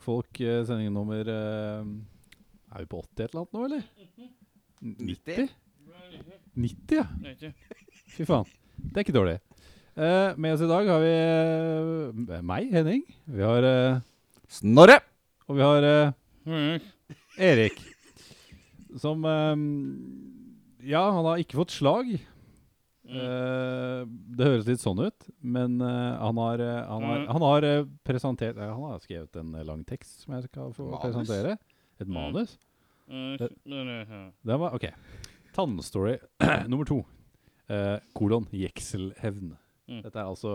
Rockfolk eh, sending nummer eh, Er vi på 80 et eller annet nå, eller? 90? 90, ja. Fy faen. Det er ikke dårlig. Uh, med oss i dag har vi uh, meg, Henning. Vi har uh, Snorre! Og vi har Erik. Som Ja, han har ikke fått slag. Eh, det høres litt sånn ut, men eh, han har, eh, han har, han har presentert Han har skrevet en lang tekst som jeg skal få Manus? presentere. Et Mm. manus. Det, Den var OK. Tannstory nummer to. Eh, kolon Jekselhevn. Mm. Dette er altså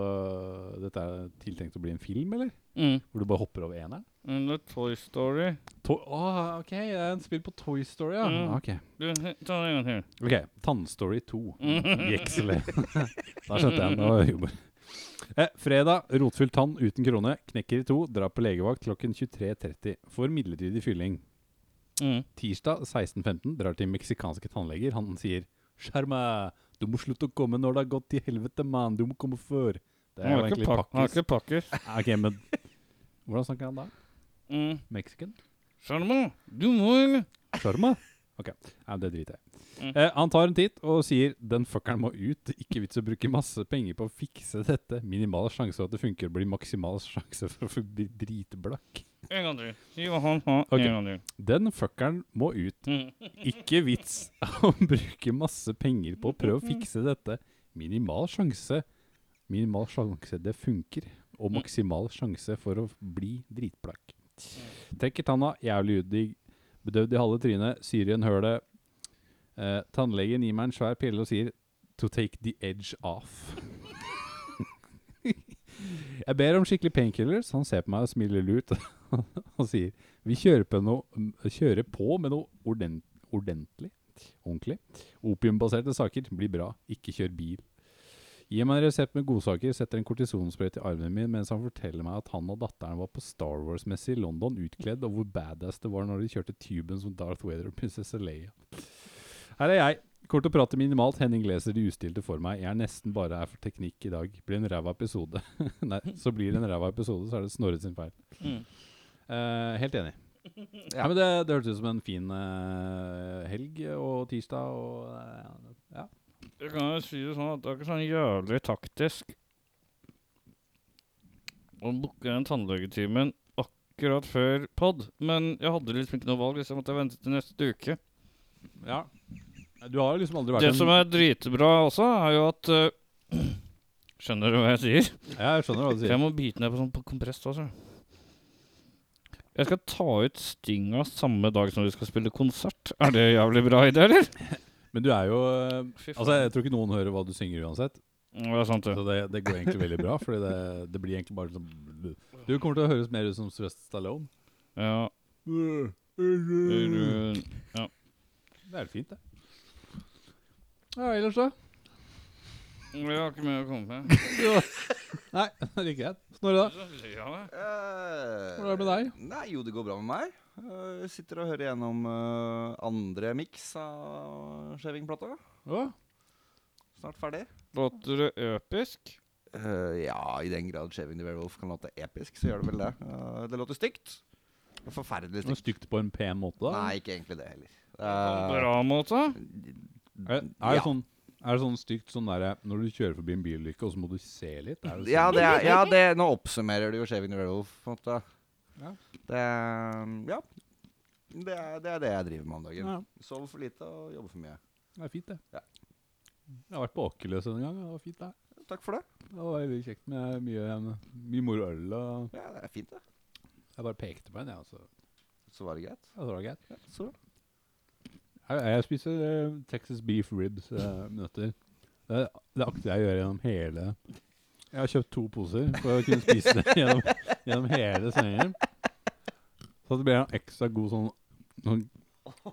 Dette er tiltenkt å bli en film, eller? mm. Hvor du bare hopper over eneren? Eller Toy Story. To Åh, OK, det er en spill på Toy Story, ja. Mm. Ok, Du, ta det en gang til. Ok, Tannstory 2. Mm. Da skjønte jeg noe Det humor. Eh, fredag. Rotfylt tann uten krone. Knekker i to. Drar på legevakt klokken 23.30 Får midlertidig fylling. Mm. Tirsdag 16.15 drar til meksikanske tannleger. Han sier 'Sjarma, du må slutte å komme når det har gått til helvete, mann. Du må komme før'. Det er jo egentlig pakkis. han har ikke pakkis. Ah, Ok, men Hvordan snakker han da? Mm. Mexican? Sjarma, du må? Sjarma? Ok, ja, det driter jeg i. Mm. Eh, han tar en titt og sier 'den fuckeren må ut'. Ikke vits å bruke masse penger på å fikse dette. Minimal sjanse for at det funker, blir maksimal sjanse for å bli dritblakk. En gang til. Si hva han sa. Okay. En gang til. Den fuckeren må ut. Mm. Ikke vits å bruke masse penger på å prøve å fikse dette. Minimal sjanse. Minimal sjanse det funker. Og maksimal sjanse for å bli dritblakk. Trekker tanna, jævlig udigg. Bedøvd i halve trynet, syr i en høle. Eh, tannlegen gir meg en svær pille og sier 'to take the edge off'. Jeg ber om skikkelig painkillers. Han ser på meg og smiler lurt og sier 'vi kjører på, noe, kjører på med noe ordent, ordentlig'. Ordentlig. Opiumbaserte saker blir bra. Ikke kjør bil. Gi meg en resept med godsaker, setter en kortisonsprøyte i armen min mens han forteller meg at han og datteren var på Star Wars-messe i London utkledd, og hvor badass det var når de kjørte tuben som Darth Vader og prinsesse Leia. Her er jeg. Kort å prate minimalt. Henning leser de ustilte for meg. Jeg er nesten bare her for teknikk i dag. Blir en ræva episode. Nei, så blir det en ræva episode, så er det Snorre sin feil. Mm. Uh, helt enig. Ja, men det, det hørtes ut som en fin uh, helg og tirsdag og uh, ja. Jeg kan jo si det sånn at det er ikke sånn jævlig taktisk å booke den tannlegetimen akkurat før pod. Men jeg hadde liksom ikke noe valg, så jeg måtte vente til neste uke. ja. Du har jo liksom aldri vært Det som er dritbra også, er jo at uh, Skjønner du hva jeg sier? Ja, jeg skjønner hva du For sier. jeg må bite ned på sånn på kompress også. Jeg skal ta ut stinga samme dag som vi skal spille konsert. Er det jævlig bra idé, eller? Men du er jo. Altså, jeg tror ikke noen hører hva du synger uansett. Det er sant, Så det. det, går egentlig veldig bra, Fordi det, det blir egentlig bare sånn Du kommer til å høres mer ut som Sylvester Stallone. Ja. ja. Det er fint, det. Ja, ellers da? Jeg har ikke mer å komme med. Nei, det er ikke greit. Snorre, da? Ja, Eh, Hvordan er det med deg? Nei, jo, det går bra med meg. Eh, Jeg sitter og hører gjennom eh, andre miks av Shaving-plata. Å, Snart ferdig. Låter det episk? Uh, ja, i den grad Shaving the Werewolf kan låte episk, så gjør det vel det. Uh, det låter stygt. Forferdelig stygt. stygt. stygt på en pen måte, da? Nei, ikke egentlig det heller. Uh, Eh, bra måte? Er, er, det ja. sånn, er det sånn stygt sånn derre når du kjører forbi en bilulykke, og så må du se litt? Er det sånn? Ja, det er, ja det, nå oppsummerer du jo Shaving the Werewolf. På en måte. Ja. Det Ja. Det er, det er det jeg driver med om dagen. Ja, Sover for lite og jobber for mye. det er fint, det. Ja. Jeg har vært på Åkerløs en gang. Det var fint, det. Takk for det. Det var veldig kjekt med mye, mye moro øl. Og Ja, det er fint, det. jeg bare pekte på en, jeg. Ja, så Så var det greit. ja, så var greit. Ja, så. Jeg, jeg spiser uh, Texas beef ribs uh, nøtter. Det, det akter jeg å gjøre gjennom hele Jeg har kjøpt to poser for å kunne spise det gjennom, gjennom hele sendingen. Så det blir en ekstra god sånn, sånn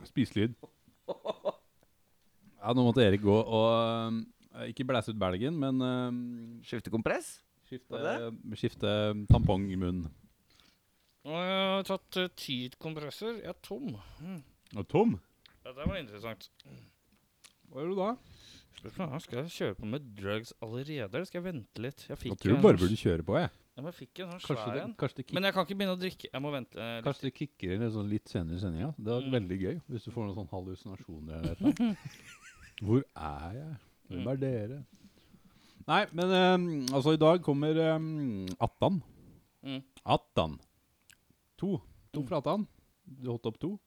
spiselyd. Ja, nå måtte Erik gå og eh, ikke blæse ut belgen, men eh, Skifte kompress? skifte, Var skifte tampong i munnen. Jeg har tatt uh, ti kompresser. Jeg er tom. Og tom? Ja, det var interessant. Hva gjør du da? Spørsmålet er, Skal jeg kjøre på med drugs allerede, eller skal jeg vente litt? Jeg Jeg tror du bare burde kjøre på, jeg. Ja, men fikk en sånn svær en. Men jeg kan ikke begynne å drikke. Jeg må vente eh, litt. kanskje det kicker inn litt sånn litt senere i sendinga. Det er Mm. veldig gøy hvis du får noen sånne hallusinasjoner. Eller et eller annet. Hvor er jeg? Hvem er dere? Nei, men ehm, altså, i dag kommer um, Attan. Mm. Attan. To. To Mm. fra Attan. Du holdt opp to.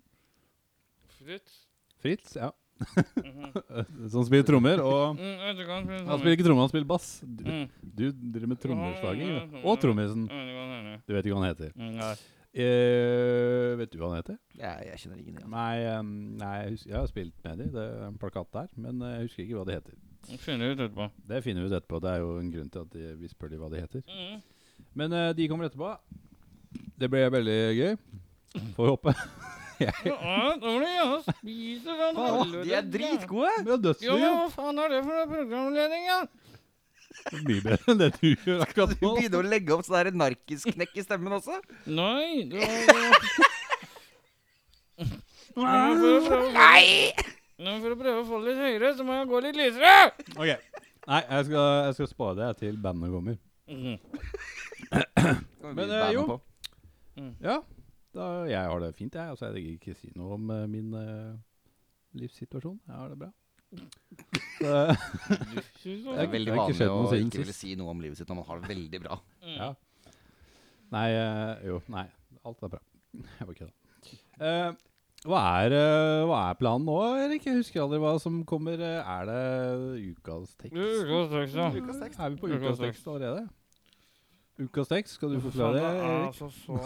Fritz. Fritz, ja. Mhm. Som spiller trommer. Og Mm, han spiller ikke trommer, han spiller bass. Du, Mm. du driver med trommeslaging. Mm, mm, Og mm. trommisen. Du vet ikke hva han heter. Uh, Eh, vet du hva han heter? Jeg, jeg kjenner ingen igjen. Nei, um, nei jeg, husker, jeg har spilt med dem. Det er en plakat der. Men eh, jeg husker ikke hva de heter. Vi finner ut etterpå. Det finner vi ut etterpå. Det er jo en grunn til at de, vi spør de hva de heter. Mm. Men uh, de kommer etterpå. Det ble veldig gøy. Får vi håpe. Ja, nå sånn Faen, de er dritgode! Det er Jo, dødsgøy. men hva faen er det for noe programledning, da? Mye bedre enn det du gjør akkurat Du nå. begynner å legge opp sånn der narkisknekk i stemmen også. Nei, det var Men Nei! Men for å prøve å få det litt høyere, så må jeg gå litt lysere. Ok. Nei, jeg skal, jeg skal spare det til bandet kommer. Mhm. Men, eh, jo. Ja, da, jeg har det fint, jeg. Altså, jeg vil ikke si noe om eh, min eh, livssituasjon. Jeg har det bra. Så, Det er veldig det har ikke vanlig skjedd å noe siden ikke ville sist. si noe om livet sitt når man har det veldig bra. Ja. Nei, eh, jo, nei. Alt er bra. Jeg bare kødda. Eh, hva, er, eh, hva er planen nå, Erik? Jeg husker aldri hva som kommer. eh, Er det ukas tekst? Ukas tekst. Er vi på Ukas ukas tekst. tekst allerede? Ukas tekst, skal du forklare det, er Erik? altså så.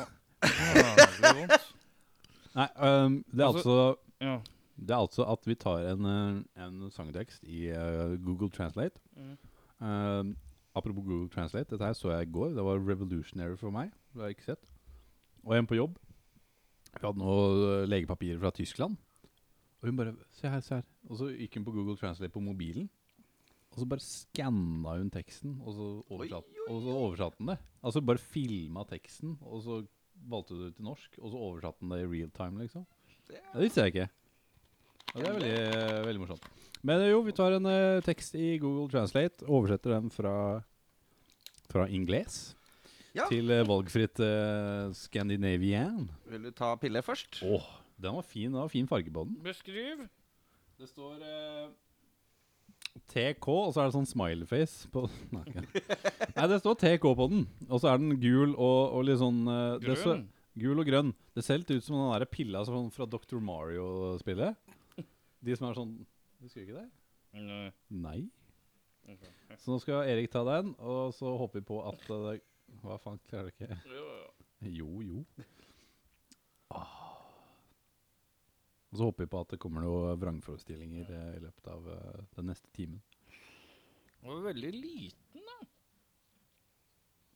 Nei, um, det er Altså- altså Ja. Det er altså at vi tar en, eh, en sangtekst i uh, Google Translate. Mm. Um, apropos Google Translate, dette her så jeg i går. Det var revolutionary for meg. Det har jeg ikke sett. Og en på jobb. Vi hadde noe eh, legepapirer fra Tyskland. Og hun bare Se her, se her. Og så gikk hun på Google Translate på mobilen. Og så bare skanna hun teksten, og så oversatte, og så oversatte hun det. Altså bare filma teksten, og så valgte du det til norsk, og så oversatte den det i real time, liksom. Det Ja, det visste jeg ikke. Ja, det er veldig, veldig morsomt. Men eh, jo, vi tar en uh, tekst i Google Translate, oversetter den fra, fra ingles Ja. til uh, valgfritt uh, Scandinavian. Vil du ta pille først? Åh, den var fin, den var fin farge på den. Beskriv. Det står eh, TK, og så er det sånn smileface på Nei. Nei, det står TK på den. Og så er den gul og, og litt sånn eh, det så- Grønn. Gul og grønn. Det ser litt ut som den der pilla sånn fra Dr. Mario-spillet. De som er sånn Husker du ikke det? Nei. Nei. Så nå skal Erik ta den, og så håper vi på at eh, det Hva faen, klarer du ikke? Jo, jo. Jo, jo. Ah. Og så håper vi på at det kommer noen vrangforestillinger eh, i løpet av eh, den neste timen. Den var veldig liten. da.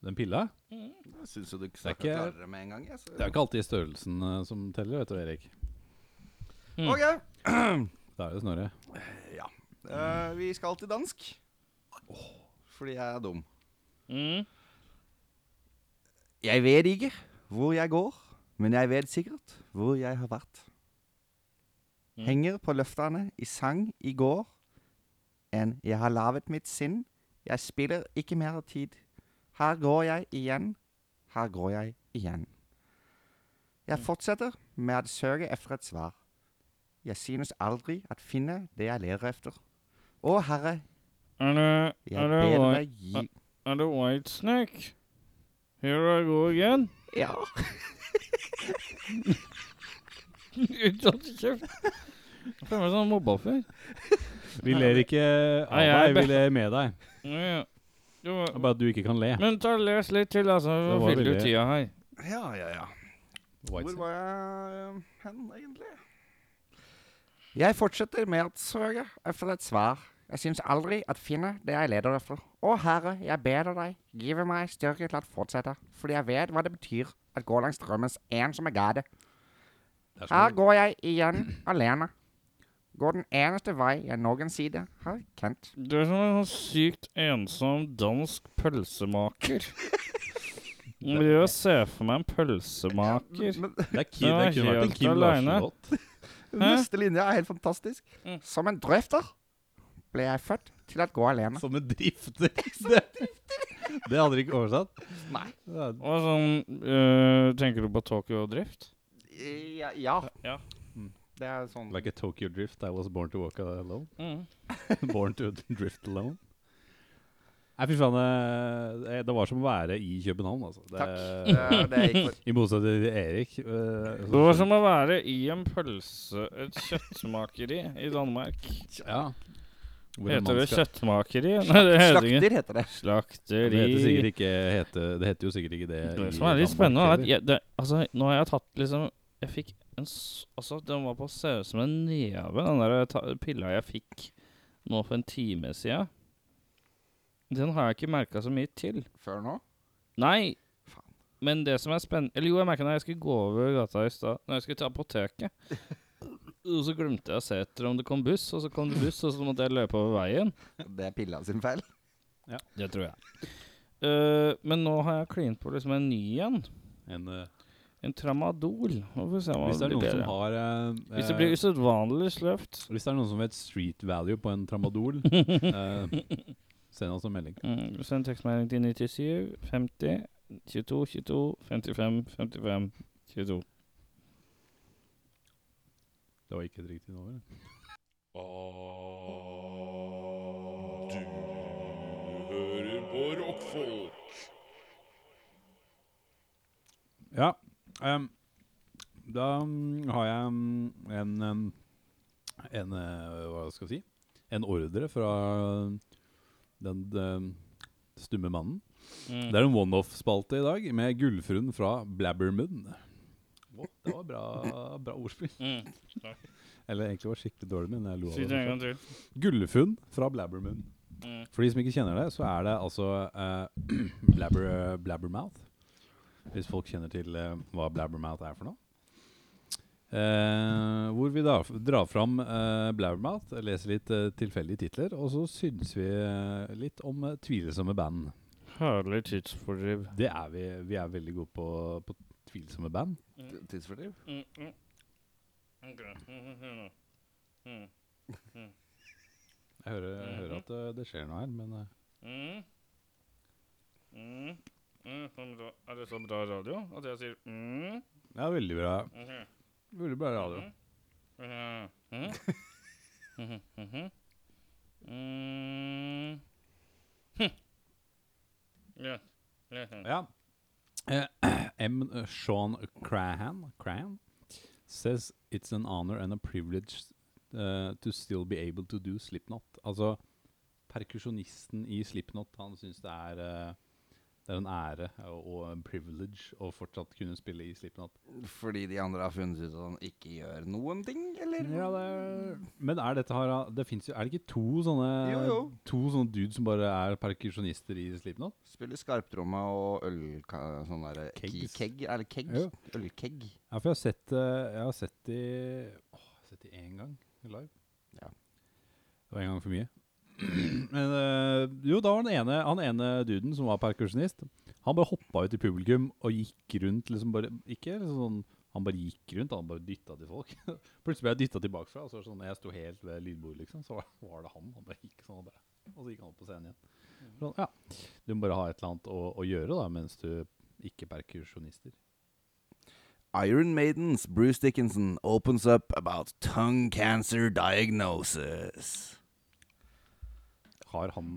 Den pilla? Mm. Jeg syns jo du er snakka klare klarere med en gang. Jeg, så. Det er ikke alltid størrelsen eh, som teller, vet du, Erik. Mm. Ok, Da er det Snorre. ja. Eh, vi skal til dansk. Fordi jeg er dum. Mm. Jeg vet ikke hvor jeg går, men jeg vet sikkert hvor jeg har vært. Mm. Henger på løftene i sang i går, enn jeg har laget mitt sinn. Jeg spiller ikke mer tid. Her går jeg igjen, her går jeg igjen. Jeg fortsetter med å søke etter et svar. Jeg synes aldri at finne det jeg leter efter. Å Herre, Er det jeg Er det ber white, deg gi er det Whitesnake? Here I go again. Ja. Uten kjeft. Hvem føler det som en mobbafyr. Vi ler ikke av Nei, jeg deg, vi be- ler med deg. Ja, ja. Det Det er var, bare at du ikke kan le. men ta og les litt til, altså. Det var fyller veldig- tida her. Ja, ja, ja. White Hvor var jeg eh, hen, egentlig? Jeg fortsetter med at søke etter et svar. Jeg syns aldri at finne det jeg leder etter. Å Herre, jeg ber deg, give meg styrke til å fortsette, fordi jeg vet hva det betyr at gå langs drømmens ensomme gate. Er Her går jeg igjen alene. Går den eneste vei jeg noensinne har kjent. Du er som en sånn sykt ensom dansk pølsemaker. Jeg blir å se for meg en pølsemaker. Men Det er Kim, Det kunne vært en helt Kim. Larsen-låt. neste linje er helt fantastisk. Mm. Som en drøfter ble jeg født til å gå alene. Som en drifter. Det, Det hadde dere ikke oversatt? Nei. Og sånn øh, Tenker du på Tokyo Drift? Ja. ja. Ja. Det er sånn Like a Tokyo drift, I was born to walk alone. Mm. born to drift alone. Nei, fy faen. eh, Det var som å være i København, altså. Det, Takk. Det, det I motsetning til Erik. eh, Det var som å være i en pølse... Et kjøttmakeri i Danmark. Ja. Heter det kjøttmakeri? Nei, det heter ikke Slakter heter det. Slakteri. Det heter ikke hete, Det heter jo sikkert ikke det. Det som er litt Danmark spennende, er at jeg, det, altså, nå har jeg tatt liksom Jeg fikk en s- Altså, den var på å se ut som en neve, den der ta, pilla jeg fikk nå for en time siden. Den har jeg ikke merka så mye til. Før nå? Nei! Faen. Men det som er spennende Eller jo, jeg merka når jeg skulle gå over gata i stad, når jeg skulle til apoteket. Og så glemte jeg å se etter om det kom buss, og så kom det buss, og så måtte jeg løpe over veien. Det er pilla sin feil. Ja. Det tror jeg. Uh, men nå har jeg klint på liksom en ny en. En, eh, En tramadol. Hvis det er blir noen bedre. som har eh, Hvis det blir usedvanlig sløvt Hvis det er noen som vet street value på en tramadol, eh, send oss en melding. mm, Send tekstmelding til 97 50 22 22 55 55 22. Det var ikke et riktig nummer. Du hører på rockfolk. Ja. Em, da mm, har jeg en, en En eh, Hva skal jeg si? En ordre fra den den stumme mannen. Mm. Det er en one-off-spalte i dag med Gullfruen fra Blabbermunn. Å, det var bra, bra ordspill. Mm. Eller egentlig var det skikkelig dårlig, men jeg lo av det. Gullfunn fra Blabbermunn. Mm. For de som ikke kjenner det, så er det altså eh, blabber, eh, Blabbermouth. Hvis folk kjenner til eh, hva Blabbermouth er for noe. Eh, hvor vi da drar fram eh, Blabbermouth, leser litt eh, tilfeldige titler, og så syns vi eh, litt om eh, tvilsomme band. Herlig tidsfordriv. Det er vi. Vi er veldig gode på, på tvilsomme band. Tidsfordriv? Mm, mm. Ok. Mm, mm, mm. Jeg hører, jeg hører at eh, det skjer noe her, men eh, Mm. Mm. Mm. Er det så bra radio at jeg sier mm? er veldig bra. Mhm. Veldig bra radio. Mm. Ja. Ja. ja. Ja. Eh, M. Sean Crahan, Crahan says it's an honor and a privilege uh, to still be able to do Slipknot. Altså, perkusjonisten i Slipknot, han syns det er eh, det er en ære og, en privilege å fortsatt kunne spille i Slipknot. Fordi de andre har funnet ut at han ikke gjør noen ting, eller? Ja, det er, men er dette her Det jo Er det ikke to sånne Jo, jo. To sånne dudes som bare er perkusjonister i Slipknot? Spiller skarptromme og øl... Sånn derre Kegs. Keg? Eller keg? Ja. Ølkeg. Ja, for jeg har sett eh, Jeg har sett de Åh, jeg har sett de én gang live. Ja. Det var en gang for mye. Men eh, jo, da var den ene Han ene duden som var perkusjonist, han bare hoppa ut i publikum og gikk rundt liksom bare Ikke liksom sånn Han bare gikk rundt, han bare dytta til folk. Plutselig ble jeg dytta tilbake fra. Så var det sånn, jeg sto helt ved lydbordet, liksom, så var, det han. Han bare gikk sånn, og, bare, og så gikk han opp på scenen igjen. Sånn, ja. Du må bare ha et eller annet å, å gjøre da, mens du ikke er perkusjonister. Iron Maidens Bruce Dickinson opens up about tongue cancer diagnosis. Har han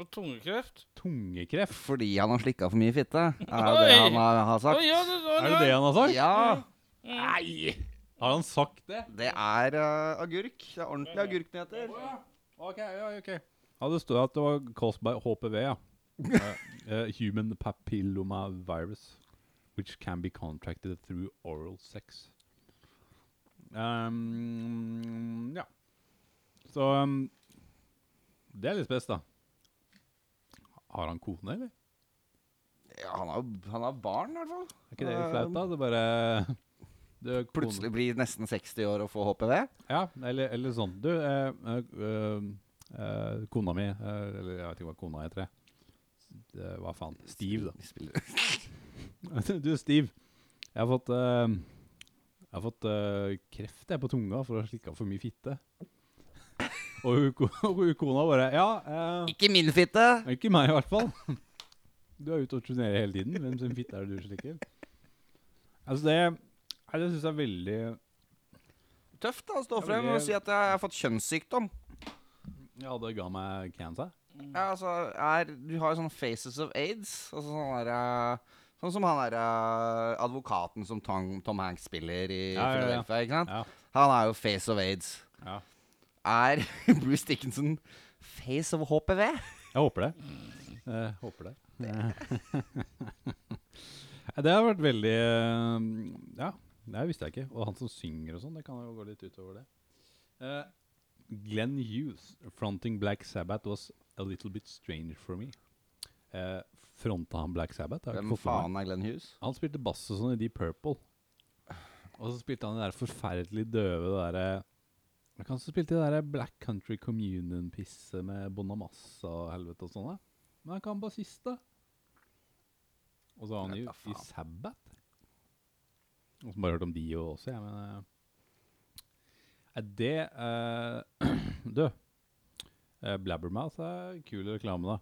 Og tungekreft? tungekreft? Fordi han har slikka for mye fitte, er det det han har, har sagt. ja, det det, Er det det han har sagt? Ja! Nei! Har han sagt det? Det er uh, agurk. Det er ordentlig agurknyheter. Ok, ja, ok. Ja, det står at det var caused by HPV, ja. uh, human papilloma virus, which can be contracted through oral sex. Um, ja. Så um, det er litt spes, da. Har han kone, eller? Ja, han har, han har barn, i hvert fall. Er ikke det litt flaut, da? Det bare det er Plutselig blir nesten 60 år og får HPV. Ja, eller, eller sånn. Du, eh, eh, eh, kona mi eh, Eller jeg vet ikke hva kona heter. Det, hva faen? Steve, da. du, Steve. Jeg har fått eh, Jeg har fått eh, kreft jeg på tunga for å ha slikka for mye fitte. Og hun, kona bare Ja, eh, Ikke min fitte! ikke meg i hvert fall. Du er ute og turnerer hele tiden. Hvem sin fitte er det du slikker? Altså, det Nei, Det syns jeg er veldig Tøft da, å stå frem og si at jeg har fått kjønnssykdom. Ja, det ga meg cancer. Ja, altså, er, du har jo sånne faces of aids. Altså sånn der, eh, Sånn som han der eh, advokaten som Tom, Tom Hanks spiller i Ja, ja, ja. Ikke sant? Han er jo face of aids. ja. Er Bruce Dickinson face of HPV? Jeg håper det. Jeg håper det. Det har vært veldig eh, Ja, det visste jeg ikke. Og han som synger og sånn, det kan jo gå litt utover det. Uh, Glenn Hughes, fronting Black Sabbath, was a little bit strange for me. Uh, fronta han Black Sabbath? Hvem faen er Glenn Hughes? Han spilte bass og sånn i Deep Purple. Og så spilte han det der forferdelig døve det derre Han spille spilte det der Black Country Communion-pisset med Bonamassa og helvete og sånn. Men han kan bassist, da. Og så har han jo i. Sabbath. Og så bare hørt om de også, jeg, men eh, Er det uh, Du. eh, Blabbermouth er kul reklame, da.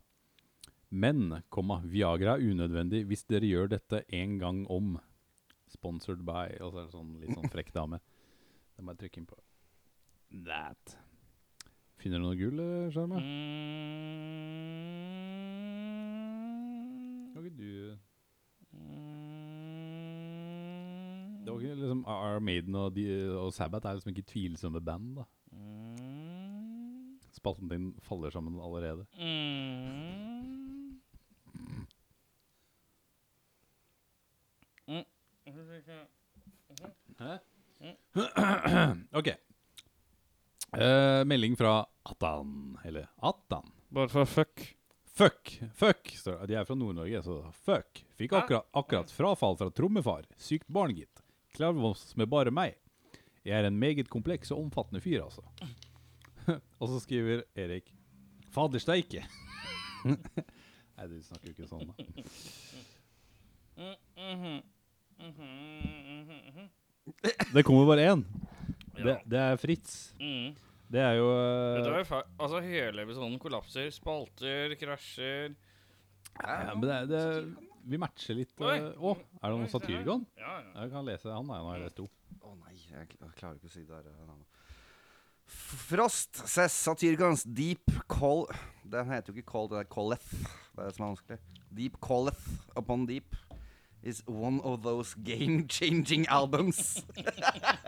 Men, komma, Viagra er unødvendig hvis dere gjør dette en gang om. Sponsored by Og så er det sånn litt sånn frekk dame. Det må jeg trykke inn på. That. Finner du noe gull, Sjarma? Mm. Kan ikke du Det var ikke liksom Our Maiden og, de, og Sabbath er liksom ikke tvilsomme band, da. Mm. Spalten din faller sammen allerede. Mm. Mm. Hæ? OK. Eh, melding fra Atan. Eller Atan. Bare for fuck. Fuck! Fuck! De er fra Nord-Norge, så fuck. Fikk akkurat, akkurat frafall fra trommefar. Sykt barn, gitt. Klarvås med bare meg. Jeg er en meget kompleks og omfattende fyr, altså. og så skriver Erik Fader steike. Nei, du snakker jo ikke sånn, da. Mhm. Mhm. Mhm. Det kommer bare én. Det, det er Fritz. Mm. Det er jo uh, eh, altså Hele episoden kollapser. Spalter, krasjer. ja, men det, er- det, Vi matcher litt. Å, uh, oh, er det noen. Satyrgon? Ja, ja. Jeg kan lese han. Nei, nå har jeg lest to. Å nei, jeg, klarer ikke å si det der eh, Frost says Satyrgons, deep call Den heter jo ikke call, det er calleth. Det er det som er vanskelig. Deep calleth upon deep is one of those game-changing albums.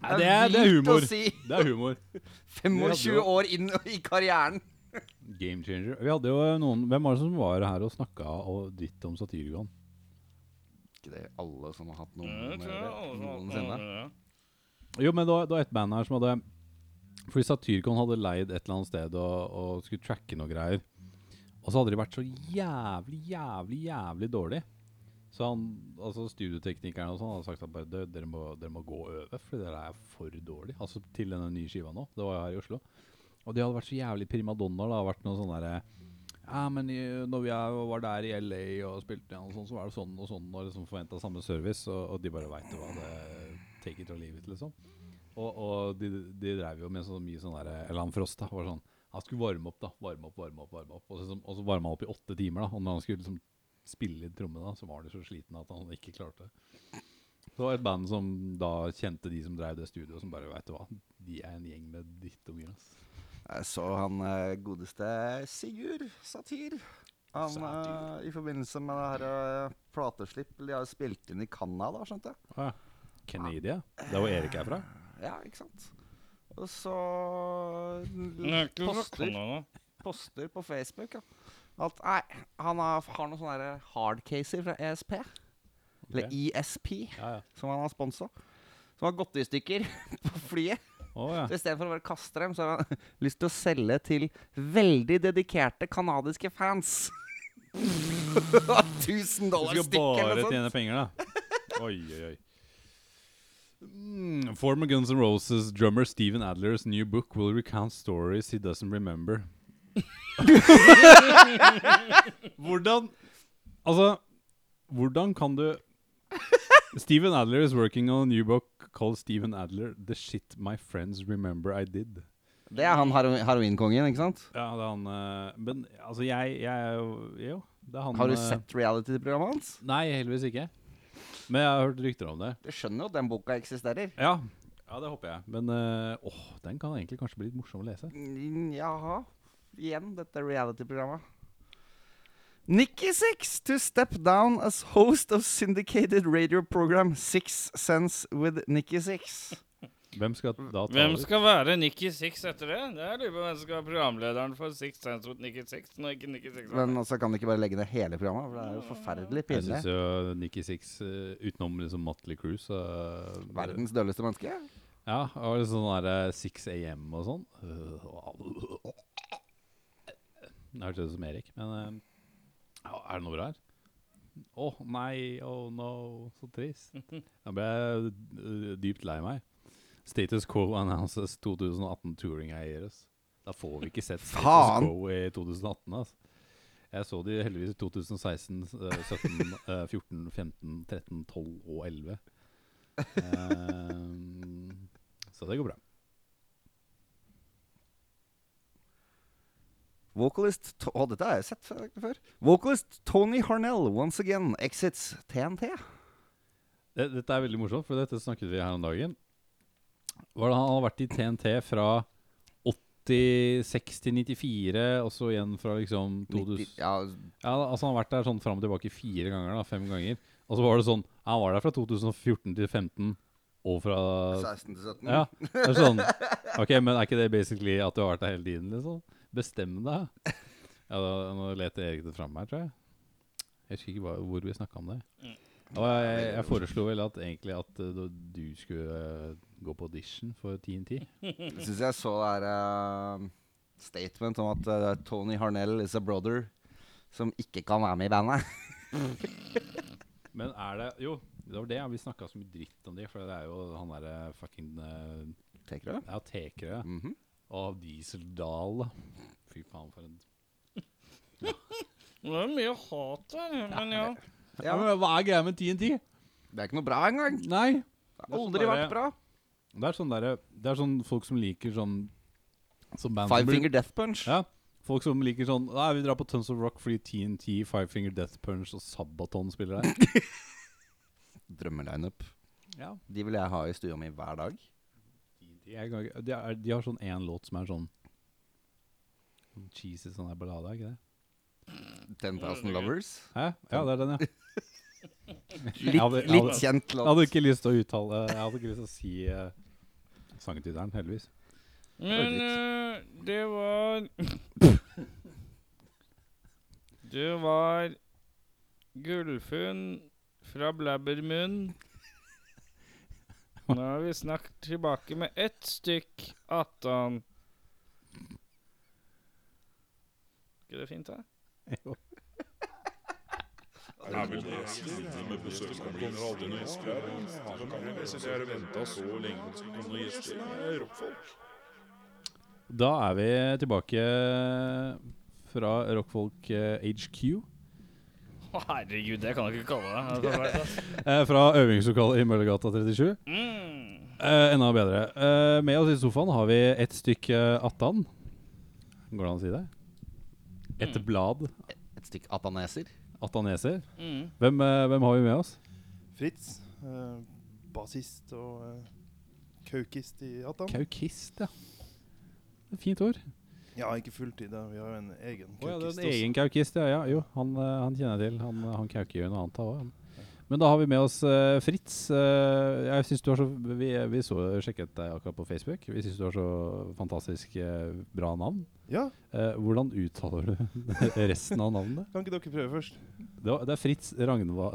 Nei, det, er, det er humor. si. Det er humor. 25 år inn i karrieren. Game changer. Vi hadde jo noen Hvem var det som var her og snakka og dritt om Satyricon? Ikke det alle som har hatt noe med det noensinne. Jo, men det var, det var et band her som hadde Fordi Satyricon hadde leid et eller annet sted og, og skulle tracke noe greier. Og så hadde de vært så jævlig, jævlig, jævlig dårlig. Så han, altså studioteknikerne og sånn hadde sagt at bare, dere, må, dere må gå over, for dere er for dårlig. Altså til denne nye skiva nå. Det var jo her i Oslo. Og de hadde vært så jævlig primadonnaer. Det hadde vært noe sånn derre Ja, men i, når vi er, var der i LA og spilte igjen og sånn, så var det sånn og sånn, og liksom forventa samme service, og, og de bare veit hva det Take it or leave it, liksom. Og, og de, de drev jo med så mye sånn derre Eller han Frost, da. Var sånn Han skulle varme opp, da. Varme opp, varme opp, varme opp. Og så, og så varma han opp i åtte timer, da. Og når han skulle liksom spille litt tromme, da, så var han så sliten at han ikke klarte det. Det var et band som da kjente de som drev det studioet, som bare veit du hva, de er en gjeng med drittunger, ass. Jeg så han eh, godeste Sigurd Satir. Han, eh, I forbindelse med det her eh, plateslipp De har spilt inn i Canada, skjønte jeg. Ah, ja. Canada? Det er hvor Erik er fra? Ja, ikke sant? Og så poster, poster på Facebook ja. At nei, han har, har noen sånne hardcaser fra ESP. Eller Ok. ESP, Ja, ja. som han har sponsa. Som har gått i stykker på flyet. Oh, ja. Så Istedenfor å bare kaste dem, så har han lyst til å selge til veldig dedikerte canadiske fans. 1000 dollar Du skal bare tjene penger, da. Oi, oi, oi. Mm, former Guns N' Roses drummer Steven Adler's new book will recount stories he doesn't remember. hvordan Altså, hvordan kan du Steven Adler is working on a new book called Steven Adler, The Shit My Friends Remember I Did. Det er han hero heroinkongen, ikke sant? Ja, det er han uh, Men altså, jeg, jeg jo det er han Har du eh, sett reality-programmet hans? Nei, heldigvis ikke. Men jeg har hørt rykter om det. Du skjønner jo at den boka eksisterer. Ja, ja det håper jeg. Men uh, åh, den kan egentlig kanskje bli litt morsom å lese. Mm, Jaha. Igjen dette reality-programmet. Nikki Six to step down as host of syndicated radio program Six Sense with Nikki Six. Hvem skal da ta Hvem skal være Nikki Six etter det? Det er lurer på hvem som skal være programlederen for Six Sense with Nikki Six. Når ikke Nikki Six Men altså kan du ikke bare legge ned hele programmet? For det er jo forferdelig pinlig. Jeg syns jo Nikki Six, eh, utenom liksom Motley Cruise så Verdens dølleste menneske. Ja, og litt sånn der 6 AM og sånn. Det hørtes ut som Erik, men uh, Er det noe bra her? Å nei, oh no, så trist. Da ble jeg eh, dypt lei meg. Status Quo announces 2018 touring eiers. Da får vi ikke sett Status Faen! Quo i 2018, altså. Jeg så de heldigvis i 2016, eh, 17, eh, 14, 15, 13, 12 og 11. Um, så det går bra. Vocalist Å, dette har jeg sett før-. Vocalist Tony Harnell once again exits TNT. Det, dette er veldig morsomt, for dette snakket vi her om dagen. Var det Han har vært i TNT fra 86 til 94, og så igjen fra liksom 2000 90, ja, Ja, altså Han har vært der sånn fram og tilbake fire ganger. da, Fem ganger. Og så var det sånn Han var der fra 2014 til 15 og fra 16 til 17. Ja. Det er sånn Ok, men er ikke det basically at du har vært der hele tiden, liksom? Bestem deg. Ja, da, nå leter Erik det fram her, tror jeg. Jeg husker ikke hva, hvor vi snakka om det. Mm. Og jeg, jeg foreslo vel at egentlig at uh, du skulle uh, gå på audition for TNT. Syns jeg så der uh, statement om at uh, Tony Harnell is a brother som ikke kan være med i bandet. Men er det Jo, det var det ja, vi snakka så mye dritt om det, for det er jo han derre fucking Tenker du? Ja, Tekerø. Mhm. Og Dieseldal, da. Fy faen, for en Det er mye hat her, men ja. ja. men Hva er greia med TNT? Det er ikke noe bra engang. Nei. Det har sånn aldri bare- vært bra. Det er sånn der, Det er sånn folk som liker sånn Som band Five Finger Death Punch. Ja. Folk som liker sånn Nei, vi drar på Tons of Rock fordi TNT, Five Finger Death Punch og Sabaton spiller der. Drømmelineup. ja. De vil jeg ha i stua mi hver dag. Er, de, er, de har sånn én låt som er sånn sånn cheesy sånn der ballade, er ikke det? 10,000 Lovers. Hæ? Ja, det er den, ja. Litt, Jeg hadde- jeg litt kjent Jeg låt. hadde ikke lyst til å uttale Jeg hadde ikke lyst til å si uh, sangtittelen, heldigvis. Men uh, det var Det var Gullfunn fra Blabbermunn. Nå er vi snart tilbake med ett stykk attan. ikke det fint, da? Er vel det slitet med besøk kommer aldri noen gjester her? Så kan vi lese det her og venta så lenge på at det skal komme noen gjester. Rockfolk. Da er vi tilbake fra Rockfolk eh, HQ. Herregud, det kan du ikke kalle det. Det så fælt, ass. Eh, fra øvingslokalet i Møllergata 37. Mm. Eh, enda bedre. Eh, med oss i sofaen har vi et stykke attan. Går det an å si det? Et Mm. blad Et stykke ataneser. attaneser. Mm. Hvem, eh, hvem har vi med oss? Fritz, eh, bassist og eh, kaukist i Attan. Kaukist, ja. Det et Fint ord. Ja, ikke fulltid, da. vi har jo en egen oh, ja, det er en egen kaukist, ja. ja jo, han, eh, han kjenner jeg til. Han, han kauker jo noe annet òg. Men da har vi med oss uh, Fritz. Uh, jeg synes du har så Vi, vi så, sjekket deg akkurat på Facebook. Vi syns du har så fantastisk uh, bra navn. Ja, Eh, hvordan uttaler du resten av navnet? kan ikke dere prøve først? Det, var- det er Fritz Ragnvald.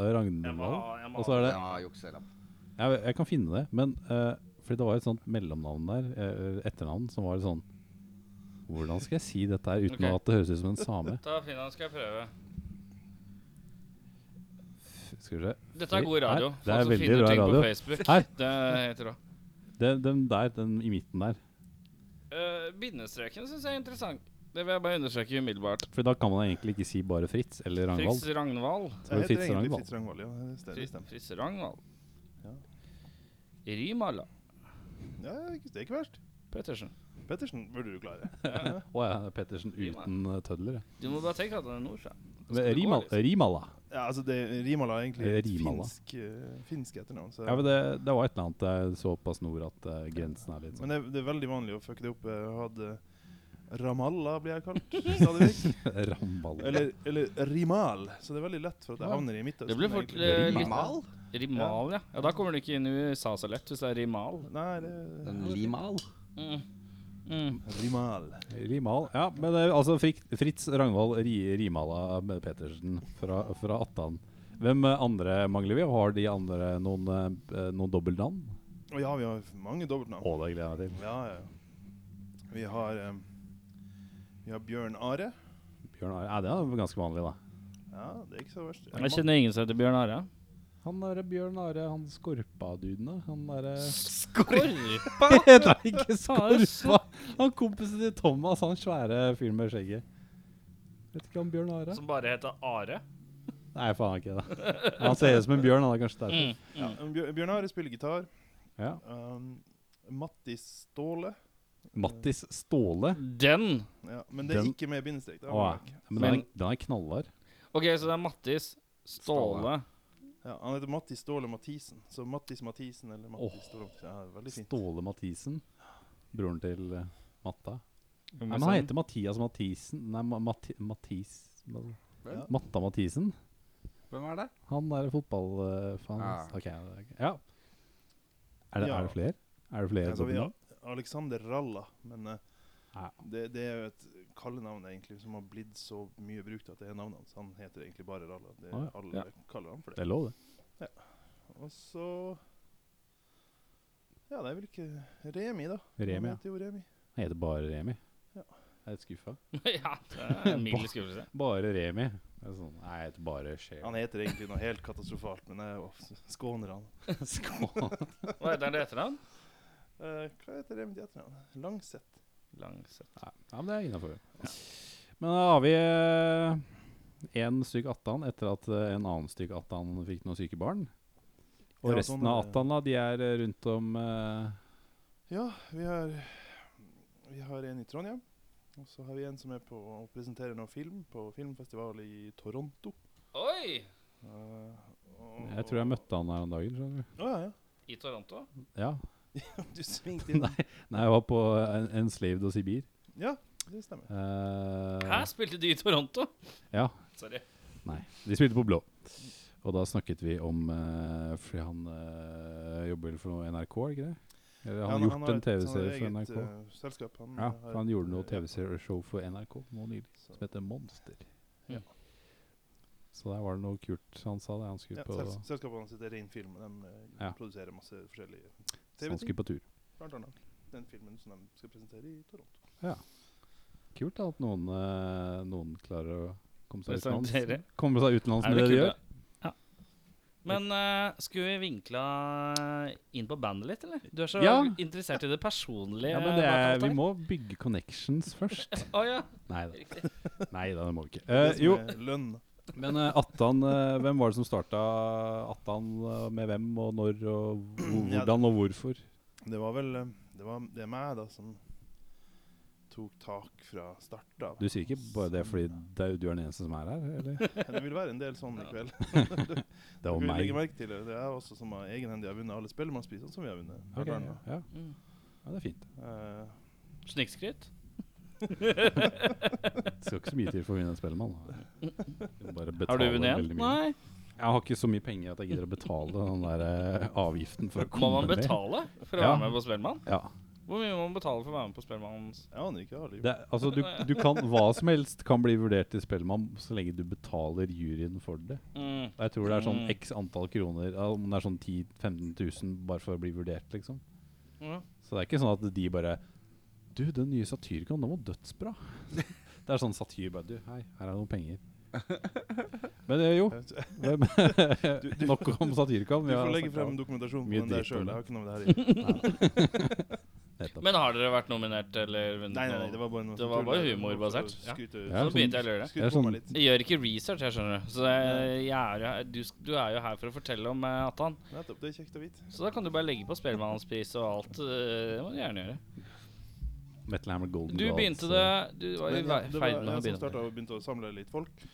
Og så er det Ja, jeg, jeg kan finne det, men uh, Fordi det var et sånt mellomnavn der, eh, etternavn, som var litt sånn Hvordan skal jeg si dette her uten okay. at det høres ut som en same? Da finn han, skal jeg prøve. Skal vi se. Dette er god radio. Her, det er veldig bra radio. Her. Det er helt rå. Den, den der, den i midten der. Uh, bindestreken syns jeg er interessant. Det vil jeg bare understreke umiddelbart. For da kan man egentlig ikke si bare Fritz eller Ragnvald. Fritz Ragnvald. Det heter Fritz egentlig Ragnvald. Fritz Ragnvald, ja. Det stemmer. Fritz, Ragnvald. Rimala. Ja, det er ikke verst. Pettersen. Pettersen burde du klare. Å ja, det er Pettersen uten uh, tødler. ja. Du må bare tenke at han er nordsjø. Men Rimal, Rimala. Ja, altså det, Rimala er egentlig Eh, et Rimala. finsk, eh, finsk etternavn. Så, Ja, men det, det var et eller annet jeg såpass nord at eh, grensen er litt men sånn det, det er veldig vanlig å fucke det opp. Jeg hadde Ramallah, blir jeg kalt stadig vekk. Ramball. Eller, eller Rimal. Så det er veldig lett for at jeg havner i Midtøsten. Det blir fort egentlig. eh, litt Rimal? Rimal, ja. ja. Da kommer du ikke inn i USA så lett hvis det er Rimal. Nei, det En limal? Mm. Mm. Rimal. Rimal. Ja, men det, er altså Fritz Ragnvald Ri, Rimala Petersen fra, fra Attan. Hvem eh, andre mangler vi? Har de andre noen, eh, noen dobbeltnavn? Ja, vi har mange dobbeltnavn. Å, det gleder jeg meg til. Ja, ja. Vi har um, Vi har Bjørn Are. Bjørn Are. Ja, det er ganske vanlig, da. Ja, det er ikke så verst. Jeg kjenner ingen som heter Bjørn Are. Han derre Bjørn Are, han Skorpa-duden. Han derre Skorpa? Nei, ikke Skorpa! Han kompisen til Thomas, han svære fyren med skjegget. Vet ikke om Bjørn Are? Som bare heter Are. Nei, faen ikke det. Han ser ut som en bjørn, han er kanskje derfor. Mm. Ja, Bjørn Are spiller gitar. Ja. Um, Mattis Ståle. Mattis Ståle. Den. Ja, men det er Den- ikke med bindestrek. da, Å, ja. Men den Men- den er knallhard. Ok, så det er Mattis Ståle. Ja, han heter Mattis Ståle Mathisen. Så Mattis Mathisen eller Mattis Åh. Ståle Mathisen. Ja, veldig fint. Ståle Mathisen. Broren til eh, Matta. Nei, men han heter Mathias Mathisen Nei, Ma Mati Mathis Ja. Matta Mathisen. Hvem er det? Han er fotballfan. Ja. Ok, ok. ja. Er det, Ja. er det flere? Er det flere Altså, vi har? Alexander Ralla, men eh, Ja. det, det er jo et kallenavn egentlig som har blitt så mye brukt at det er navnet hans. Han heter egentlig bare Ralla. Det ah, ja. Alle Ja. kaller han for Det det. er lov, det. Og så Ja, det er vel ikke Remi, da. Remi. Han heter jo Remi. Han heter bare Remi. Ja. Jeg er litt skuffa. ja, det er mild skuffelse. Bare Remi. Det er sånn, nei, jeg heter bare Shea. Han heter egentlig noe helt katastrofalt, men jeg åh, skåner han. Skån. Hva heter han til etternavn? Uh, hva heter Remi til etternavn? Langseth. Langseth. Ja, ja, men det er innafor. Men da har vi én stykk attan etter at eh, en annen stykk attan fikk noen syke barn. Og Ja, resten sånn av attan da, de er eh, rundt om eh, Ja, vi har Vi har en i Trondheim. Og så har vi en som er på å presentere noe film på filmfestival i Toronto. Oi! Uh, og- Jeg tror jeg møtte han her om dagen. skjønner du. Oh, ja, ja. I Toronto? Ja. Du svingte inn. Nei, nei, jeg var på en, Enslaved og Sibir. Ja, det stemmer. Eh, Hæ, spilte de i Toronto? Ja. Sorry. Nei, de spilte på blå. Og da snakket vi om eh, Fordi han eh, jobber vel for noe NRK, er det ikke det? Eller Ja, han har han gjort har en TV-serie for NRK. eh, selskap. Han, Ja, har for han et, gjorde noe eh, TV-show for NRK nå nylig som heter Monster. Ja. Så der var det noe kult han sa. det Han skulle, Ja, på, sels selskapet hans heter Rein Film, og de eh, Ja. produserer masse forskjellige han skulle på tur. Blant annet den filmen som de skal presentere i Toronto. Kult da, at noen, eh, noen klarer å komme seg utenlands. Komme seg utenlands med det det de gjør. Ja. Men eh, skulle vi vinkla inn på bandet litt, eller? Du er så Ja. interessert i det personlige. Ja, men det bak er, alt vi her. må bygge connections først. Å ja, Nei da, riktig. Nei, da, det må vi ikke. Det Eh, som jo, er lønn. Men uh, Attan, uh, hvem var det som starta Attan uh, med hvem og når og hvordan og hvorfor? Det var vel Det, var, det meg, da, som tok tak fra start da. Du sier ikke bare det fordi det er, du er den eneste som er her, eller? Det vil være en del sånn i kveld. Det var meg. merke til det. Det er også som har egenhendig har vunnet alle Spellemannsprisene som vi har vunnet. Okay, ja. ja. Mm. ja, det er fint. Uh, Snikskryt? Det skal ikke så mye til for å vinne en Spellemann. må Har du vunnet igjen? en? Nei. Jeg har ikke så mye penger at jeg gidder å betale den der eh, avgiften for å Må komme man med. betale for å Ja. være med på Spellemann? Ja. Hvor mye må man betale for å være med på Spellemannens jeg aner ikke. Jeg Det, altså, du, du kan, hva som helst kan bli vurdert til Spellemann så lenge du betaler juryen for det. mm. Og jeg tror det er sånn Mm. x antall kroner, om det er sånn 10 000-15 000 bare for å bli vurdert, liksom. ja. Så det er ikke sånn at de bare Du, den nye Satyricon, den var dødsbra. Det er sånn satyr bare Du, hei, her er noen penger. Men det er jo hvem- du- Nok om Satyricon. Du får legge frem dokumentasjon på Mye den der dritt sjøl. Jeg har ikke noe med det her å gjøre. Men har dere vært nominert eller vunnet Nei, nei, nei, noe? det var bare noe Det var bare humorbasert, ja. Ja, Så sånn- begynte jeg å lure det. Det er på sånn- Jeg gjør ikke research, jeg skjønner du. Så jeg, jeg er, jo du, du er jo her for å fortelle om eh, Atan. Det er. Så da kan du bare legge på Spellemannspris og alt. eh, Det må du gjerne gjøre. Metal Hammer Golden Du begynte eh, det Du var i ja, ferd med å jeg begynne. starta og begynte å samle litt folk.